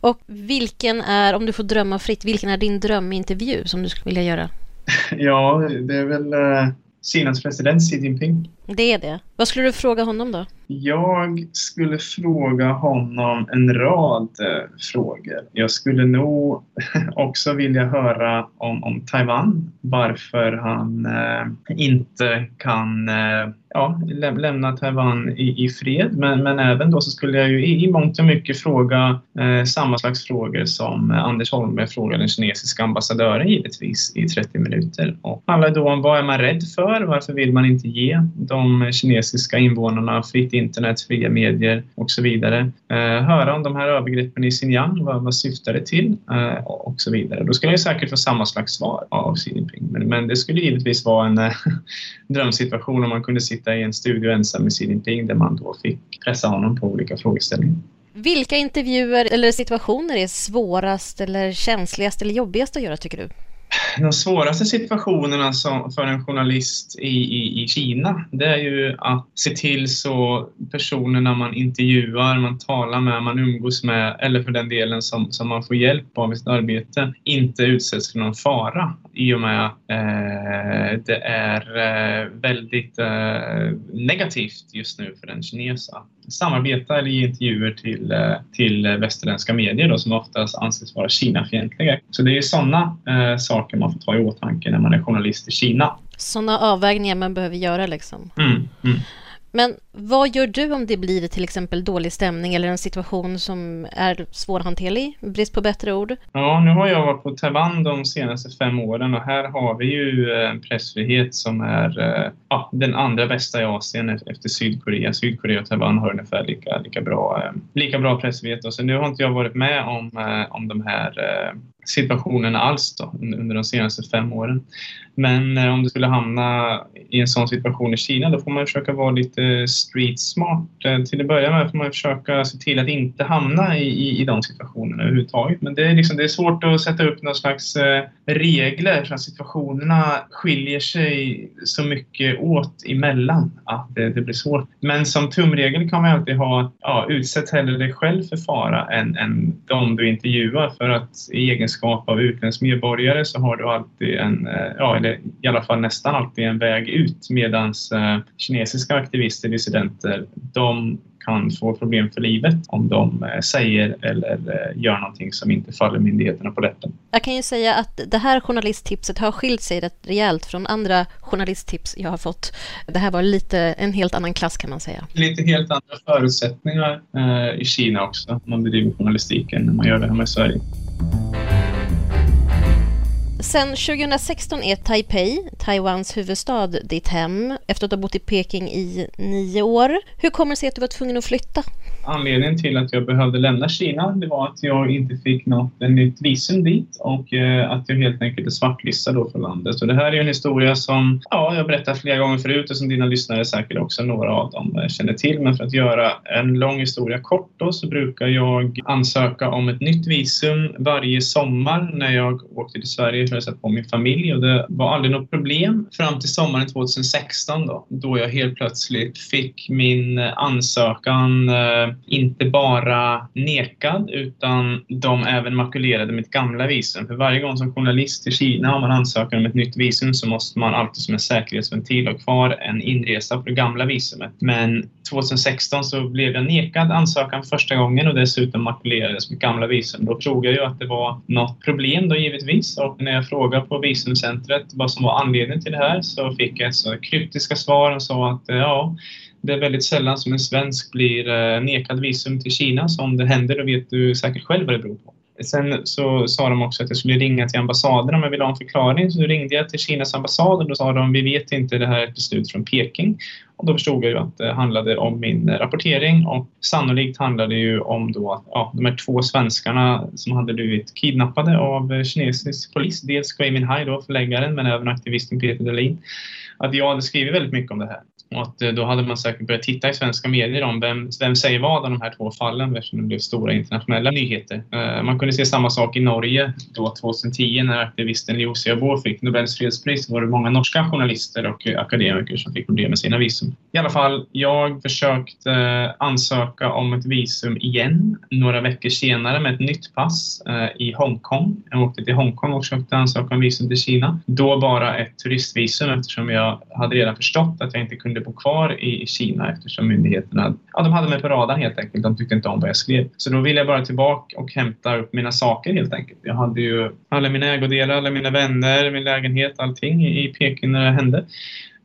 Och vilken är, om du får drömma fritt, vilken är din drömintervju som du skulle vilja göra? ja, det är väl uh, Kinas president Xi Jinping. Det är det. Vad skulle du fråga honom då? Jag skulle fråga honom en rad eh, frågor. Jag skulle nog också vilja höra om, om Taiwan, varför han eh, inte kan eh, ja, lä lämna Taiwan i, i, fred. Men, men även då så skulle jag ju i, i mångt och mycket fråga eh, samma slags frågor som Anders Holmberg frågade den kinesiska ambassadören givetvis i 30 minuter. Och handlar då om vad är man rädd för? Varför vill man inte ge de de kinesiska invånarna fritt internet, fria medier och så vidare. Eh, höra om de här övergreppen i Xinjiang, vad, vad syftar det till eh, och så vidare. Då skulle jag säkert få samma slags svar av Xi Jinping. Men, men det skulle givetvis vara en eh, drömsituation om man kunde sitta i en studio ensam med Xi Jinping där man då fick pressa honom på olika frågeställningar. Vilka intervjuer eller situationer är svårast eller känsligast eller jobbigast att göra tycker du? De svåraste situationerna som, för en journalist i, i, i Kina, det är ju att se till så personerna man intervjuar, man talar med, man umgås med eller för den delen som, som man får hjälp av i sitt arbete inte utsätts för någon fara i och med att eh, det är eh, väldigt eh, negativt just nu för en kines att samarbeta eller ge intervjuer till, eh, till västerländska medier då, som oftast anses vara Kina-fientliga. Så det är sådana eh, saker man får ta i åtanke när man är journalist i Kina. Sådana avvägningar man behöver göra liksom. Mm, mm. Men vad gör du om det blir till exempel dålig stämning eller en situation som är svårhanterlig? Brist på bättre ord? Ja, nu har jag varit på Taiwan de senaste fem åren och här har vi ju en pressfrihet som är eh, ja, den andra bästa i Asien efter Sydkorea. Sydkorea och Taiwan har ungefär lika, lika, bra, eh, lika bra pressfrihet. Så nu har inte jag varit med om, eh, om de här situationerna alls då, under de senaste fem åren. Men eh, om du skulle hamna i en sån situation i Kina då får man försöka vara lite street smart. Eh, till att börja med får man försöka se till att inte hamna i, i, i de situationerna överhuvudtaget. Men det är, liksom, det är svårt att sätta upp någon slags eh, regler så att situationerna skiljer sig så mycket åt emellan att det, det blir svårt. Men som tumregel kan man alltid ha, ja, utsätt hellre dig själv för fara än, än de du intervjuar för att i egenskap av utländsk medborgare så har du alltid en, eh, ja, eller i alla fall nästan alltid en väg ut medans eh, kinesiska aktivister, dissidenter, de kan få problem för livet om de eh, säger eller gör någonting som inte faller myndigheterna på läppen. Jag kan ju säga att det här journalisttipset har skilt sig rätt rejält från andra journalisttips jag har fått. Det här var lite en helt annan klass kan man säga. Lite helt andra förutsättningar eh, i Kina också. Man bedriver journalistiken när man gör det hemma i Sverige. Sen 2016 är Taipei, Taiwans huvudstad, ditt hem efter att ha bott i Peking i nio år. Hur kommer det sig att du var tvungen att flytta? Anledningen till att jag behövde lämna Kina det var att jag inte fick något eh, nytt visum dit och eh, att jag helt enkelt är svartlistad då för landet. Och det här är en historia som ja, jag berättat flera gånger förut och som dina lyssnare säkert också några av dem eh, känner till. Men för att göra en lång historia kort då så brukar jag ansöka om ett nytt visum varje sommar när jag åkte till Sverige för att sätta på min familj och det var aldrig något problem fram till sommaren 2016 då, då jag helt plötsligt fick min ansökan inte bara nekad utan de även makulerade mitt gamla visum. För varje gång som journalist i Kina om man ansöker om ett nytt visum så måste man alltid som en säkerhetsventil ha kvar en inresa på det gamla visumet. Men 2016 så blev jag nekad ansökan första gången och dessutom makulerades mitt gamla visum. Då förstod jag ju att det var något problem då givetvis och när jag frågade på visumcentret vad som var anledningen till det här så fick jag så kryptiska svar och sa att ja, det är väldigt sällan som en svensk blir eh, nekad visum till Kina, så om det händer då vet du säkert själv vad det beror på. Sen så sa de också att jag skulle ringa till ambassaden om jag ville ha en förklaring. Så ringde jag till Kinas ambassad och då sa de vi vet inte, det här är ett beslut från Peking. Och då förstod jag ju att det handlade om min rapportering och sannolikt handlade det ju om då att ja, de här två svenskarna som hade blivit kidnappade av eh, kinesisk polis. Dels Gui Minhai då, förläggaren, men även aktivisten Peter Dahlin. Att jag hade skrivit väldigt mycket om det här. Och att eh, då hade man säkert börjat titta i svenska medier om vem, vem säger vad av de här två fallen eftersom det blev stora internationella nyheter. Eh, man kunde se samma sak i Norge då 2010 när aktivisten Liu Xiaobo fick Nobels fredspris. var det många norska journalister och eh, akademiker som fick problem med sina visum. I alla fall, jag försökte ansöka om ett visum igen några veckor senare med ett nytt pass i Hongkong. Jag åkte till Hongkong och försökte ansöka om visum till Kina. Då bara ett turistvisum eftersom jag hade redan förstått att jag inte kunde bo kvar i Kina eftersom myndigheterna ja, de hade mig på radarn helt enkelt. De tyckte inte om vad jag skrev. Så då ville jag bara tillbaka och hämta upp mina saker helt enkelt. Jag hade ju alla mina ägodelar, alla mina vänner, min lägenhet, allting i Peking när det hände.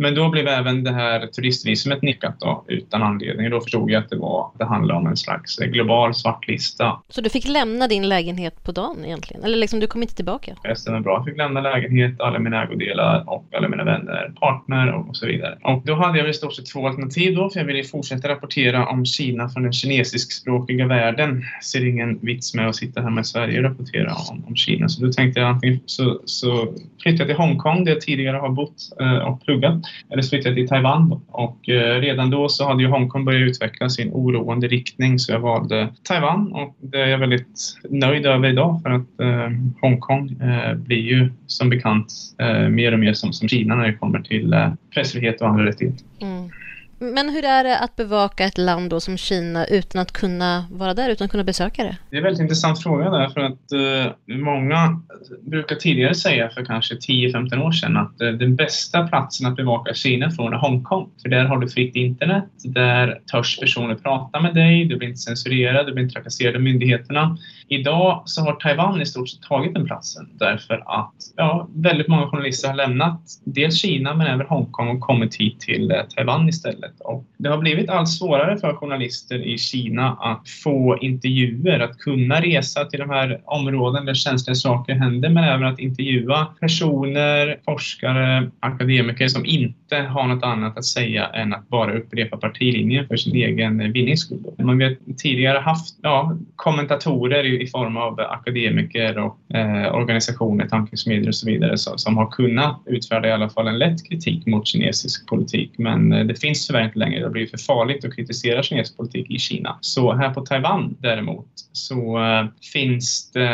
Men då blev även det här turistvisumet nekat då, utan anledning. Då förstod jag att det, var, det handlade om en slags global svartlista. Så du fick lämna din lägenhet på dagen egentligen? Eller liksom, du kom inte tillbaka? Det stämmer bra. Jag fick lämna lägenhet, alla mina ägodelar och alla mina vänner, partner och så vidare. Och då hade jag i stort sett två alternativ då, för jag ville fortsätta rapportera om Kina från den kinesiskspråkiga världen. Ser ingen vits med att sitta hemma i Sverige och rapportera om, om Kina. Så då tänkte jag antingen så, så flyttade jag till Hongkong där jag tidigare har bott eh, och pluggat eller flyttade till Taiwan. Då. Och eh, redan då så hade ju Hongkong börjat utveckla sin oroande riktning så jag valde Taiwan och det är jag väldigt nöjd över idag för att eh, Hongkong eh, blir ju som bekant eh, mer och mer som, som Kina när det kommer till eh, pressfrihet och andra rättigheter. Mm. Men hur är det att bevaka ett land då som Kina utan att kunna vara där, utan att kunna besöka det? Det är en väldigt intressant fråga där för att eh, många brukar tidigare säga för kanske 10-15 år sedan att eh, den bästa platsen att bevaka Kina från är Hongkong. För där har du fritt internet, där törs personer prata med dig, du blir inte censurerad, du blir inte trakasserad av myndigheterna. Idag så har Taiwan i stort sett tagit den platsen därför att ja, väldigt många journalister har lämnat dels Kina men även Hongkong och kommit hit till eh, Taiwan istället. Och det har blivit allt svårare för journalister i Kina att få intervjuer, att kunna resa till de här områden där känsliga saker händer men även att intervjua personer, forskare, akademiker som inte har något annat att säga än att bara upprepa partilinjen för sin egen vinnings skull. Man har tidigare haft ja, kommentatorer i i form av akademiker och eh, organisationer, tankesmedjor och så vidare så, som har kunnat utfärda i alla fall en lätt kritik mot kinesisk politik. Men eh, det finns tyvärr inte längre. Det har blivit för farligt att kritisera kinesisk politik i Kina. Så här på Taiwan däremot så eh, finns det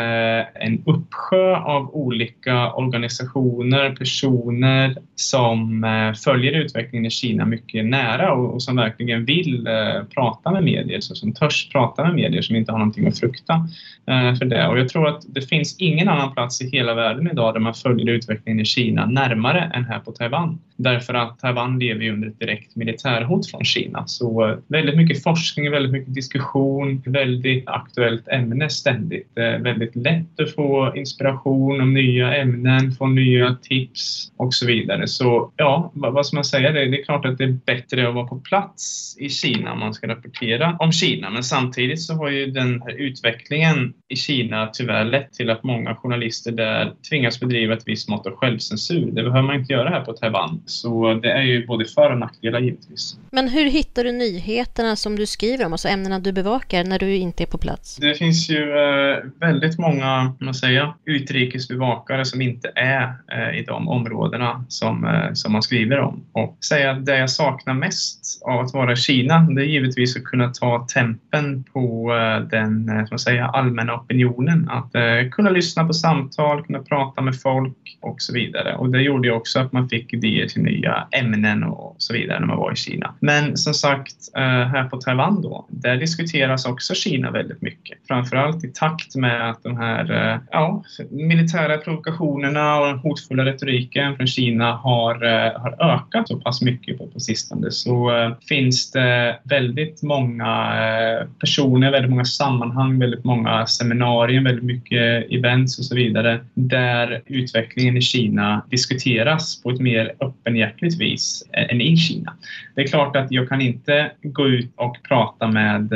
en uppsjö av olika organisationer, personer som eh, följer utvecklingen i Kina mycket nära och, och som verkligen vill eh, prata med medier, så som törs prata med medier som inte har någonting att frukta. Eh, för det. Och jag tror att det finns ingen annan plats i hela världen idag där man följer utvecklingen i Kina närmare än här på Taiwan. Därför att Taiwan lever ju under ett direkt militärhot från Kina. Så eh, väldigt mycket forskning, väldigt mycket diskussion, väldigt aktuellt ämne ständigt. Eh, väldigt lätt att få inspiration om nya ämnen, få nya tips och så vidare. Så ja, vad ska man säga? Det är klart att det är bättre att vara på plats i Kina om man ska rapportera om Kina. Men samtidigt så har ju den här utvecklingen i Kina tyvärr lett till att många journalister där tvingas bedriva ett visst mått av självcensur. Det behöver man inte göra här på Taiwan. Så det är ju både för och nackdelar givetvis. Men hur hittar du nyheterna som du skriver om, alltså ämnena du bevakar, när du inte är på plats? Det finns ju eh, väldigt många, man säger, utrikesbevakare som inte är eh, i de områdena som, som, eh, som man skriver om. Och säga att det jag saknar mest av att vara i Kina, det är givetvis att kunna ta tempen på eh, den, eh, som säga, allmänna opinionen. Att eh, kunna lyssna på samtal, kunna prata med folk och så vidare. Och det gjorde ju också att man fick idéer till nya ämnen och så vidare när man var i Kina. Men som sagt, eh, här på Taiwan då, där diskuteras också Kina väldigt mycket. Framförallt i takt med att de här eh, ja, militära provokationerna och den hotfulla retoriken från Kina har, eh, har ökat så pass mycket på, på sistone så eh, finns det väldigt många eh, personer, väldigt många sammanhang, väldigt många seminarier, väldigt mycket events och så vidare där utvecklingen i Kina diskuteras på ett mer öppenhjärtligt vis än i Kina. Det är klart att jag kan inte gå ut och prata med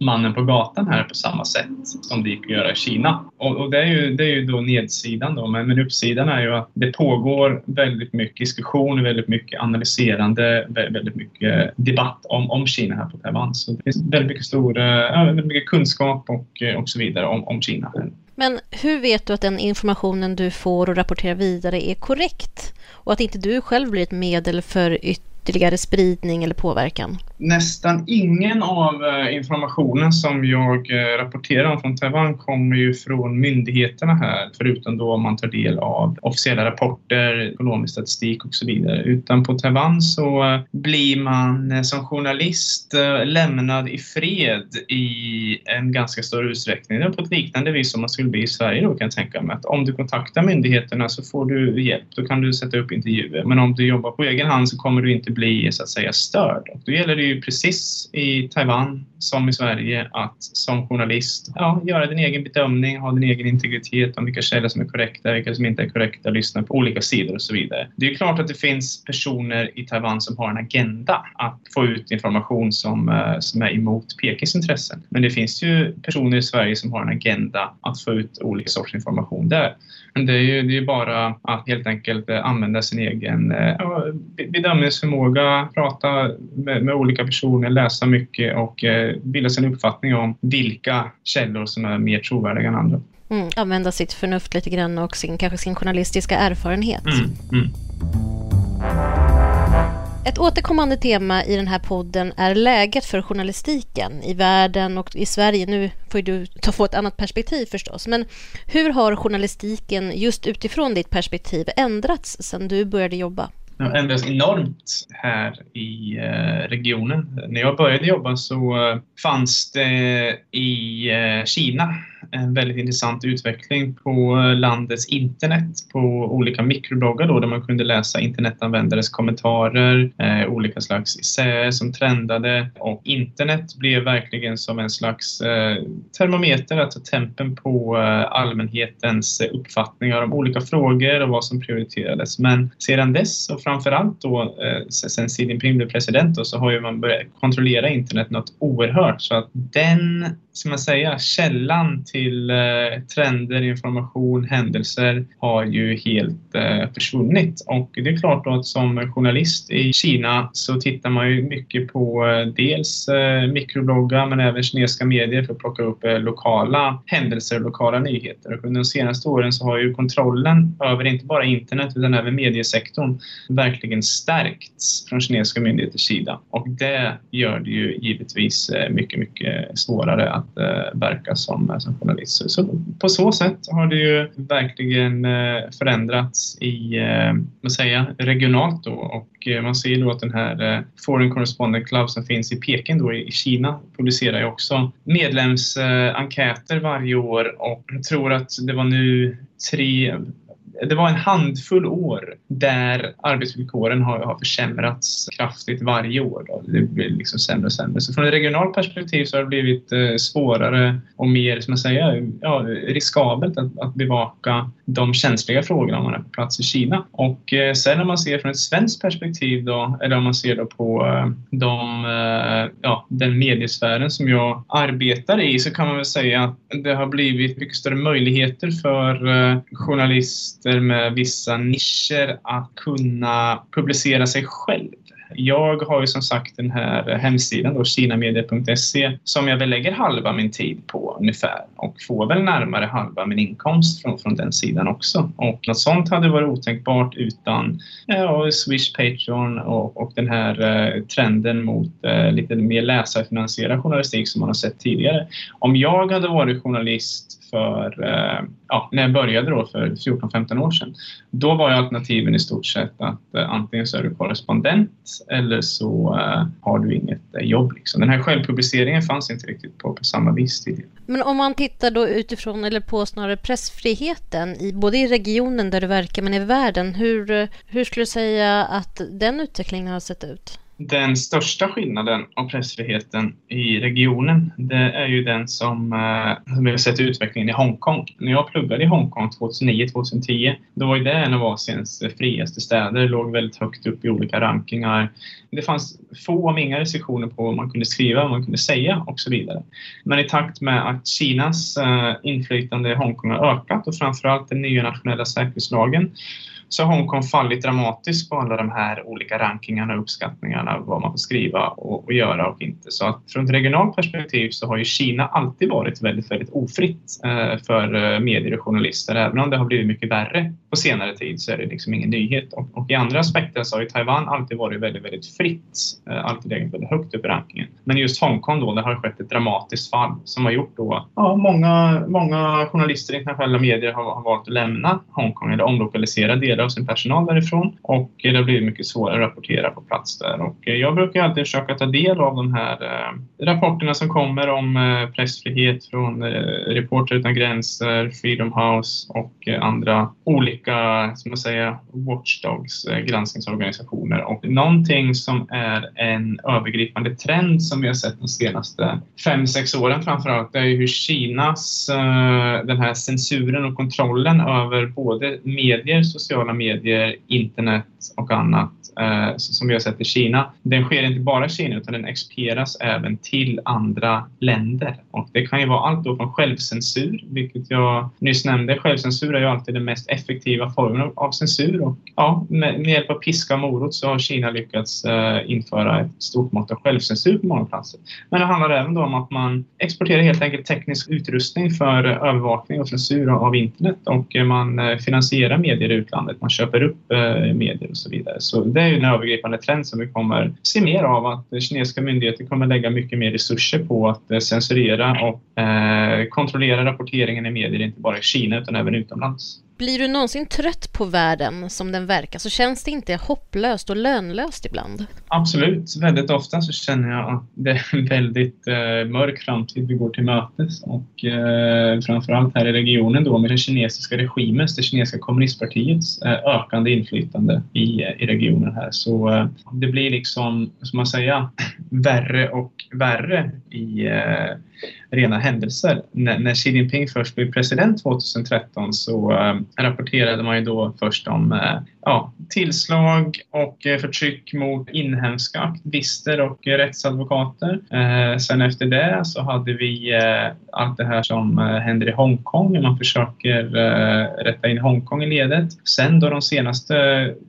mannen på gatan här på samma sätt som det gick att göra i Kina. Och, det, är ju, det är ju då nedsidan då, men, men uppsidan är ju att det pågår väldigt mycket diskussion, väldigt mycket analyserande, väldigt mycket debatt om, om Kina här på Taiwan. Så det finns väldigt mycket, stor, eh, väldigt mycket kunskap och, eh, och så vidare om, om Kina. Men hur vet du att den informationen du får och rapporterar vidare är korrekt? Och att inte du själv blir ett medel för ytterligare spridning eller påverkan? nästan ingen av eh, informationen som jag eh, rapporterar om från Taiwan kommer ju från myndigheterna här, förutom då om man tar del av officiella rapporter, ekonomisk statistik och så vidare. Utan på Taiwan så eh, blir man som journalist lämnad i fred i en ganska stor utsträckning. Det är på ett liknande vis som man skulle bli i Sverige då kan jag tänka mig. Att om du kontaktar myndigheterna så får du hjälp, då kan du sätta upp intervjuer. Men om du jobbar på egen hand så kommer du inte bli så att säga störd. Och då gäller det ju ju precis i Taiwan som i Sverige att som journalist ja, göra din egen bedömning, ha din egen integritet om vilka källor som är korrekta, vilka som inte är korrekta, lyssna på olika sidor och så vidare. Det är klart att det finns personer i Taiwan som har en agenda att få ut information som, eh, som är emot Pekings intressen. Men det finns ju personer i Sverige som har en agenda att få ut olika sorts information där. Men det är ju det är bara att helt enkelt eh, använda sin egen eh, ja, bedömningsförmåga, prata med, med, olika personer, läsa mycket och bilda sin uppfattning om vilka källor som är mer trovärdiga än andra. Mm, använda sitt förnuft lite grann och sin, kanske sin journalistiska erfarenhet. Mm, mm. Ett återkommande tema i den här podden är läget för journalistiken i världen och i Sverige. Nu får du ta få ett annat perspektiv förstås, men hur har journalistiken just utifrån ditt perspektiv ändrats sedan du började jobba? Det har ändrats enormt här i eh, regionen. När jag började jobba så eh, fanns det i eh, Kina en väldigt intressant utveckling på landets internet på olika mikrobloggar då, där man kunde läsa internetanvändares kommentarer, eh, olika slags essäer som trendade och internet blev verkligen som en slags eh, termometer, alltså tempen på eh, allmänhetens uppfattningar om olika frågor och vad som prioriterades. Men sedan dess och framförallt då eh, sen Xi Jinping blev president då, så har ju man börjat kontrollera internet något oerhört så att den, ska man säga, källan till eh, trender, information, händelser har ju helt eh, försvunnit. Och det är klart att som journalist i Kina så tittar man ju mycket på eh, dels eh, mikrobloggar men även kinesiska medier för att plocka upp eh, lokala händelser och lokala nyheter. Och under de senaste åren så har ju kontrollen över inte bara internet utan även mediesektorn verkligen stärkts från kinesiska myndigheters sida. Och det gör det ju givetvis eh, mycket, mycket svårare att eh, verka som, eh, som journalist. Så på så sätt har det ju verkligen eh, förändrats i, eh, vad säger regionalt då och eh, man ser då att den här eh, Foreign Correspondent Club som finns i Peking då i Kina publicerar ju också medlemsenkäter varje år och jag tror att det var nu tre det var en handfull år där arbetsvillkoren har, har försämrats kraftigt varje år. Då. Det blir liksom sämre och sämre. Så från ett regionalt perspektiv så har det blivit eh, svårare och mer, som jag säger, ja, riskabelt att, att, bevaka de känsliga frågorna om man är på plats i Kina. Och eh, sen om man ser från ett svenskt perspektiv då, eller om man ser då på eh, de, eh, ja, den mediesfären som jag arbetar i så kan man väl säga att det har blivit mycket större möjligheter för eh, journalister journalister med vissa nischer att kunna publicera sig själv. Jag har ju som sagt den här hemsidan då, kinamedia.se som jag väl lägger halva min tid på ungefär och får väl närmare halva min inkomst från, från den sidan också. Och något sånt hade varit otänkbart utan ja, Swish, Patreon och, och den här eh, trenden mot eh, lite mer läsarfinansierad journalistik som man har sett tidigare. Om jag hade varit journalist för, eh, ja, när jag började då för 14-15 år sedan. Då var ju alternativen i stort sett att eh, antingen så är du korrespondent eller så eh, har du inget jobb. Liksom. Den här självpubliceringen fanns inte riktigt på, på samma vis tidigare. Men om man tittar då utifrån, eller på snarare pressfriheten, i, både i regionen där du verkar men i världen, hur, hur skulle du säga att den utvecklingen har sett ut? Den största skillnaden och pressfriheten i regionen, det är ju den som, eh, som vi har sett utvecklingen i Hongkong. När jag pluggade i Hongkong 2009-2010, då var ju det en av Asiens friaste städer, låg väldigt högt upp i olika rankingar. Det fanns få om inga restriktioner på vad man kunde skriva, vad man kunde säga och så vidare. Men i takt med att Kinas eh, inflytande i Hongkong har ökat och framförallt den nya nationella säkerhetslagen så har Hongkong fallit dramatiskt på alla de här olika rankingarna och uppskattningarna vad man får skriva och, och, göra och inte. Så att från ett regionalt perspektiv så har ju Kina alltid varit väldigt, väldigt ofritt eh, för eh, medier och journalister. Även om det har blivit mycket värre på senare tid så är det liksom ingen nyhet. Och, och i andra aspekter så har ju Taiwan alltid varit väldigt, väldigt fritt. Eh, alltid legat väldigt högt upp i rankingen. Men just Hongkong då, det har skett ett dramatiskt fall som har gjort då ja, många, många journalister i internationella medier har, har valt att lämna Hongkong eller omlokalisera delar av sin personal därifrån och det har blivit mycket svårare att rapportera på plats där. Och eh, jag brukar alltid försöka ta del av de här eh, rapporterna som kommer om eh, pressfrihet från Reporter utan gränser, Freedom House och andra olika, som man säger, watchdogs, granskningsorganisationer. Och någonting som är en övergripande trend som vi har sett de senaste fem, sex åren framförallt, det är hur Kinas, den här censuren och kontrollen över både medier, sociala sociala medier, internet och annat eh, som vi har sett i Kina. Den sker inte bara i Kina utan den exporteras även till andra länder. Och det kan ju vara allt då från självcensur, vilket jag nyss nämnde. Självcensur är ju alltid den mest effektiva formen av censur. Och ja, med, med hjälp av piska och morot så har Kina lyckats eh, införa ett stort mått av självcensur på många platser. Men det handlar även då om att man exporterar helt enkelt teknisk utrustning för övervakning och censur av internet och man eh, finansierar medier i utlandet. Man köper upp eh, medier och så vidare. Så det är ju en övergripande trend som vi kommer se mer av att kinesiska myndigheter kommer lägga mycket mer resurser på att eh, censurera och eh, kontrollera rapporteringen i medier, inte bara i Kina utan även utomlands. Blir du någonsin trött på världen som den verkar så känns det inte hopplöst och lönlöst ibland? Absolut. Väldigt ofta så känner jag att det är en väldigt eh, mörk framtid vi går till mötes och eh, framförallt här i regionen då med den kinesiska regimens, det kinesiska kommunistpartiets eh, ökande inflytande i, i regionen här. Så eh, det blir liksom, som man säger, värre och värre i eh, rena händelser. När, när Xi Jinping först blev president 2013 så äh, rapporterade man ju då först om äh, ja, tillslag och äh, förtryck mot inhemska aktivister och rättsadvokater. sen efter det så hade vi allt det här som händer i Hongkong. Man försöker rätta in Hongkong i ledet. Sen då de senaste,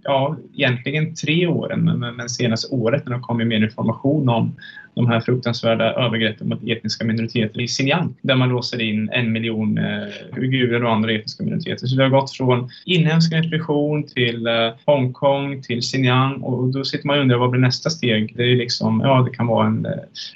ja egentligen tre åren, men, men senaste året när det kommit mer information om de här fruktansvärda övergreppen mot etniska minoriteter i Xinjiang där man låser in en miljon eh, uigurer och andra etniska minoriteter. Så det har gått från inhemsk repression till eh, Hongkong till Xinjiang och då sitter man och undrar vad blir nästa steg? Det är liksom, ja det kan vara en, eh,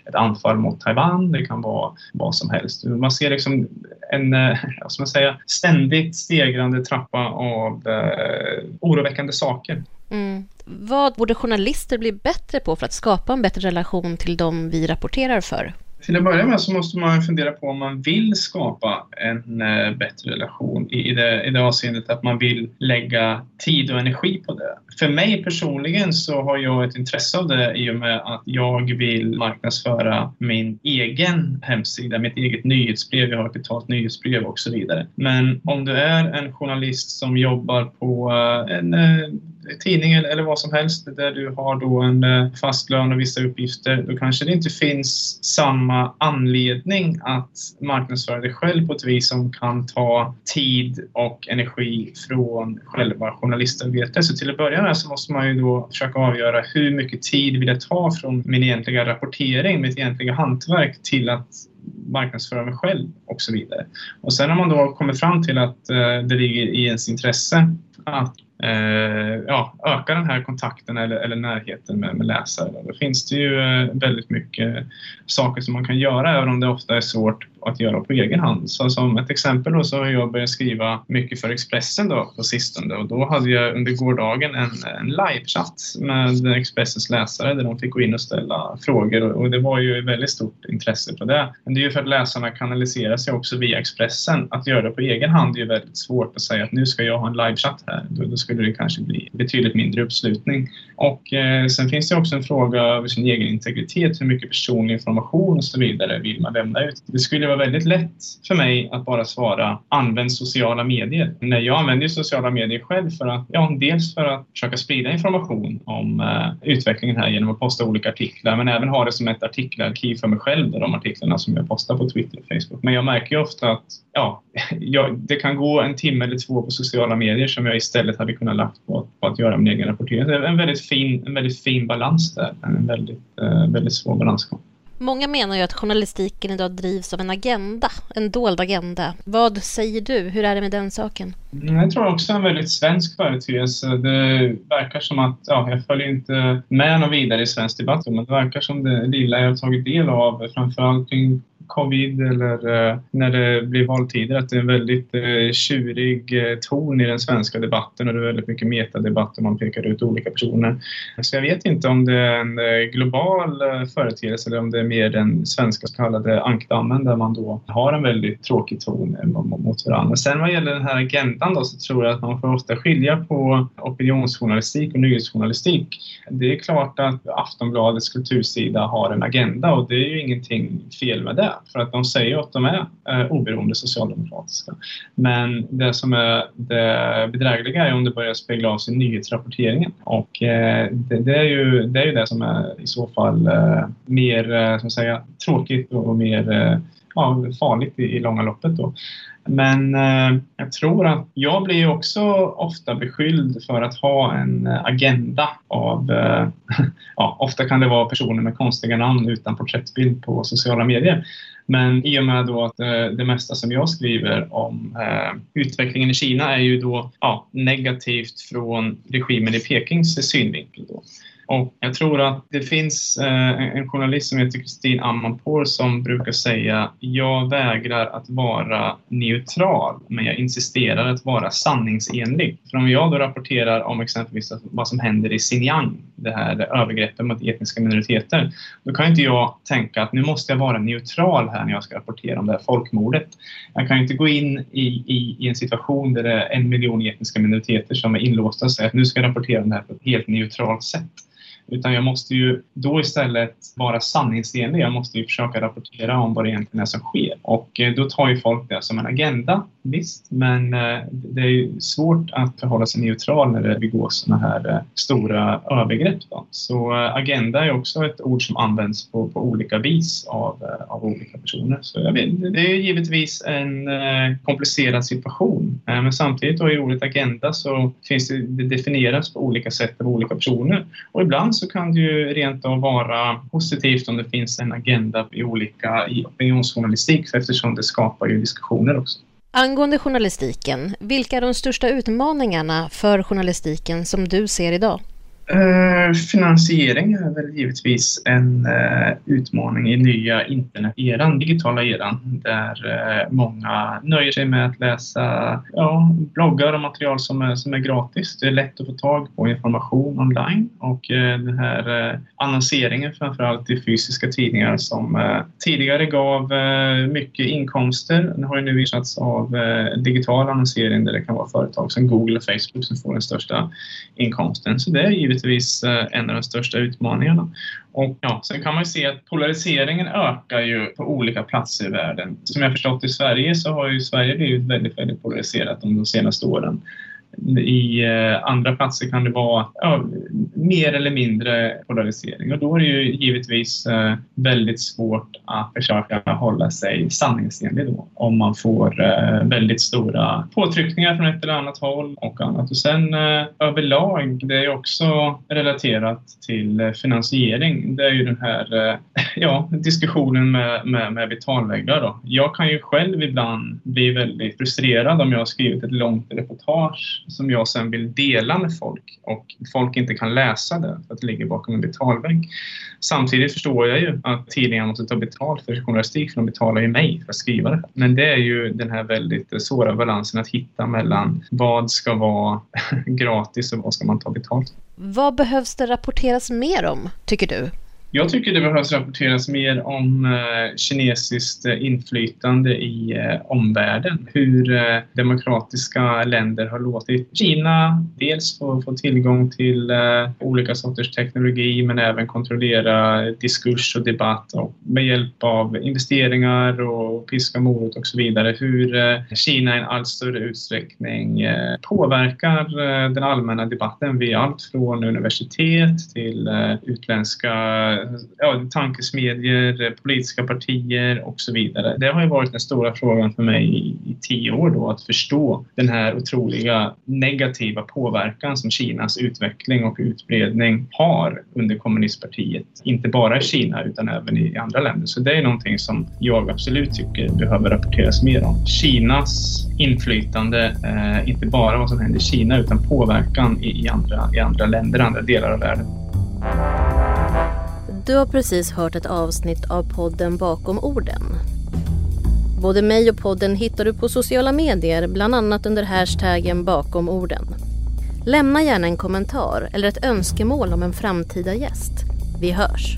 ett anfall mot Taiwan, det kan vara vad som helst. Man ser liksom en, eh, vad ska man säga, ständigt stegrande trappa av eh, oroväckande saker. Mm. Vad borde journalister bli bättre på för att skapa en bättre relation till de vi rapporterar för? Till att börja med så måste man fundera på om man vill skapa en eh, bättre relation i det, i det avseendet att man vill lägga tid och energi på det. För mig personligen så har jag ett intresse av det i och med att jag vill marknadsföra min egen hemsida, mitt eget nyhetsbrev, jag har ett betalt nyhetsbrev och så vidare. Men om du är en journalist som jobbar på eh, en eh, tidning eller vad som helst där du har då en eh, fast lön och vissa uppgifter, då kanske det inte finns samma anledning att marknadsföra dig själv på ett vis som kan ta tid och energi från själva journalistarbetet. Så till att börja med så måste man ju då försöka avgöra hur mycket tid vill jag ta från min egentliga rapportering, mitt egentliga hantverk till att marknadsföra mig själv och så vidare. Och sen har man då kommit fram till att eh, det ligger i ens intresse att eh, ja, öka den här kontakten eller, eller närheten med, med läsare. Då finns det ju eh, väldigt mycket saker som man kan göra även om det ofta är svårt att göra på egen hand. Så som ett exempel då så har jag börjat skriva mycket för Expressen då på sistone och då hade jag under gårdagen en, en livechatt med Expressens läsare där de fick gå in och ställa frågor och, och det var ju väldigt stort intresse på det. Men det är ju för att läsarna kanaliserar sig också via Expressen. Att göra det på egen hand är ju väldigt svårt att säga att nu ska jag ha en livechatt här. Då, då skulle det kanske bli betydligt mindre uppslutning. Och eh, sen finns det också en fråga över sin egen integritet. Hur mycket personlig information och så vidare vill man lämna ut? Det skulle det var väldigt lätt för mig att bara svara använd sociala medier. Nej, jag använder sociala medier själv för att, ja, dels för att försöka sprida information om eh, utvecklingen här genom att posta olika artiklar, men även ha det som ett artikelarkiv för mig själv, de artiklarna som jag postar på Twitter och Facebook. Men jag märker ju ofta att ja, jag, det kan gå en timme eller två på sociala medier som jag istället hade kunnat lagt på, på att göra min egen rapportering. Det är en väldigt fin, en väldigt fin balans där, en väldigt, eh, väldigt svår balansgång. Många menar ju att journalistiken idag drivs av en agenda, en dold agenda. Vad säger du? Hur är det med den saken? Mm, jag tror också en väldigt svensk företeelse. Det verkar som att, ja, jag följer inte med någon vidare i svensk debatt, men det verkar som det lilla jag har tagit del av, framförallt kring covid eller eh, när det blir valtider att det är en väldigt eh, tjurig eh, ton i den svenska debatten och det är väldigt mycket metadebatt och man pekar ut olika personer. Så jag vet inte om det är en eh, global eh, företeelse eller om det är mer den svenska så kallade ankdammen där man då har en väldigt tråkig ton mot varandra. Sen vad gäller den här agendan då så tror jag att man får ofta skilja på opinionsjournalistik och nyhetsjournalistik. Det är klart att Aftonbladets kultursida har en agenda och det är ju ingenting fel med det för att de säger att de är eh, oberoende socialdemokratiska. Men det som är det bedrägliga är om det börjar spegla av sig i nyhetsrapporteringen och eh, det, det, är ju, det är ju det som är i så fall eh, mer eh, som säga, tråkigt och mer eh, ja, farligt i, i långa loppet. Då. Men eh, jag tror att jag blir också ofta beskylld för att ha en agenda av, eh, ja, ofta kan det vara personer med konstiga namn utan porträttbild på sociala medier. Men i och med då att eh, det mesta som jag skriver om eh, utvecklingen i Kina är ju då ja, negativt från regimen i Pekings synvinkel. Då. Och jag tror att det finns eh, en journalist som heter Kristin Amanpour som brukar säga jag vägrar att vara neutral men jag insisterar att vara sanningsenlig. För om jag då rapporterar om exempelvis vad som händer i Xinjiang, det här övergreppet mot etniska minoriteter, då kan inte jag tänka att nu måste jag vara neutral här när jag ska rapportera om det här folkmordet. Jag kan inte gå in i, i, i en situation där det är en miljon etniska minoriteter som är inlåsta och säga att nu ska jag rapportera om det här på ett helt neutralt sätt. Utan jag måste ju då istället vara sanningsenlig. Jag måste ju försöka rapportera om vad det egentligen är som sker. Och eh, då tar ju folk det som en agenda, visst. Men eh, det är svårt att förhålla sig neutral när det begås sådana här eh, stora övergrepp. Då. Så agenda är också ett ord som används på, på olika vis av, av olika personer. Så jag vet, det är givetvis en komplicerad situation. Men samtidigt då i ordet agenda så finns det, det definieras på olika sätt av olika personer. Och ibland så kan det ju rent av vara positivt om det finns en agenda i olika i opinionsjournalistik eftersom det skapar ju diskussioner också. Angående journalistiken, vilka är de största utmaningarna för journalistiken som du ser idag? Eh, finansiering är väl givetvis en eh, utmaning i nya internet-eran, digitala eran, där eh, många nöjer sig med att läsa ja, bloggar och material som är, som är gratis. Det är lätt att få tag på information online och eh, den här eh, annonseringen framförallt i fysiska tidningar som tidigare gav mycket inkomster. Den har ju nu ersatts av digital annonsering där det kan vara företag som Google och Facebook som får den största inkomsten. Så det är givetvis naturligtvis eh, en av de största utmaningarna. Och ja, sen kan man se att polariseringen ökar ju på olika platser i världen. Som jag förstått i Sverige så har ju Sverige blivit väldigt, väldigt polariserat de senaste åren i eh, andra platser kan det vara ja, mer eller mindre polarisering och då är det ju givetvis eh, väldigt svårt att försöka hålla sig sanningsenlig då om man får eh, väldigt stora påtryckningar från ett eller annat håll och annat. Och sen överlag, det är också relaterat till finansiering. Det är ju den här ja, diskussionen med, med, med betalväggar. Då. Jag kan ju själv ibland bli väldigt frustrerad om jag har skrivit ett långt reportage som jag sen vill dela med folk och folk inte kan läsa det för att det ligger bakom en betalvägg. Samtidigt förstår jag ju att tidningarna måste ta betalt för journalistik för de betalar ju mig för att skriva det. Men det är ju den här väldigt svåra balansen att hitta mellan vad ska vara gratis och vad ska man ta betalt Vad behövs det rapporteras mer om, tycker du? Jag tycker det behövs rapporteras mer om eh, kinesiskt eh, inflytande i eh, omvärlden. Hur demokratiska länder har låtit Kina dels få, få tillgång till olika sorters teknologi men även kontrollera diskurs och debatt och med hjälp av investeringar och piska morot och så vidare. Hur Kina i en allt större utsträckning påverkar den allmänna debatten vid allt från universitet till utländska ja, tankesmedjor, eh, politiska partier och så vidare. Det har ju varit den stora frågan för mig i, i tio år då, att förstå den här otroliga negativa påverkan som Kinas utveckling och utbredning har under kommunistpartiet. Inte bara i Kina utan även i andra länder. Så det är någonting som jag absolut tycker behöver rapporteras mer om. Kinas inflytande, eh, inte bara vad som händer i Kina utan påverkan i, i, andra, i andra länder, andra delar av världen. Du har precis hört ett avsnitt av podden Bakom orden. Både mig och podden hittar du på sociala medier, bland annat under hashtaggen bakom orden. Lämna gärna en kommentar eller ett önskemål om en framtida gäst. Vi hörs!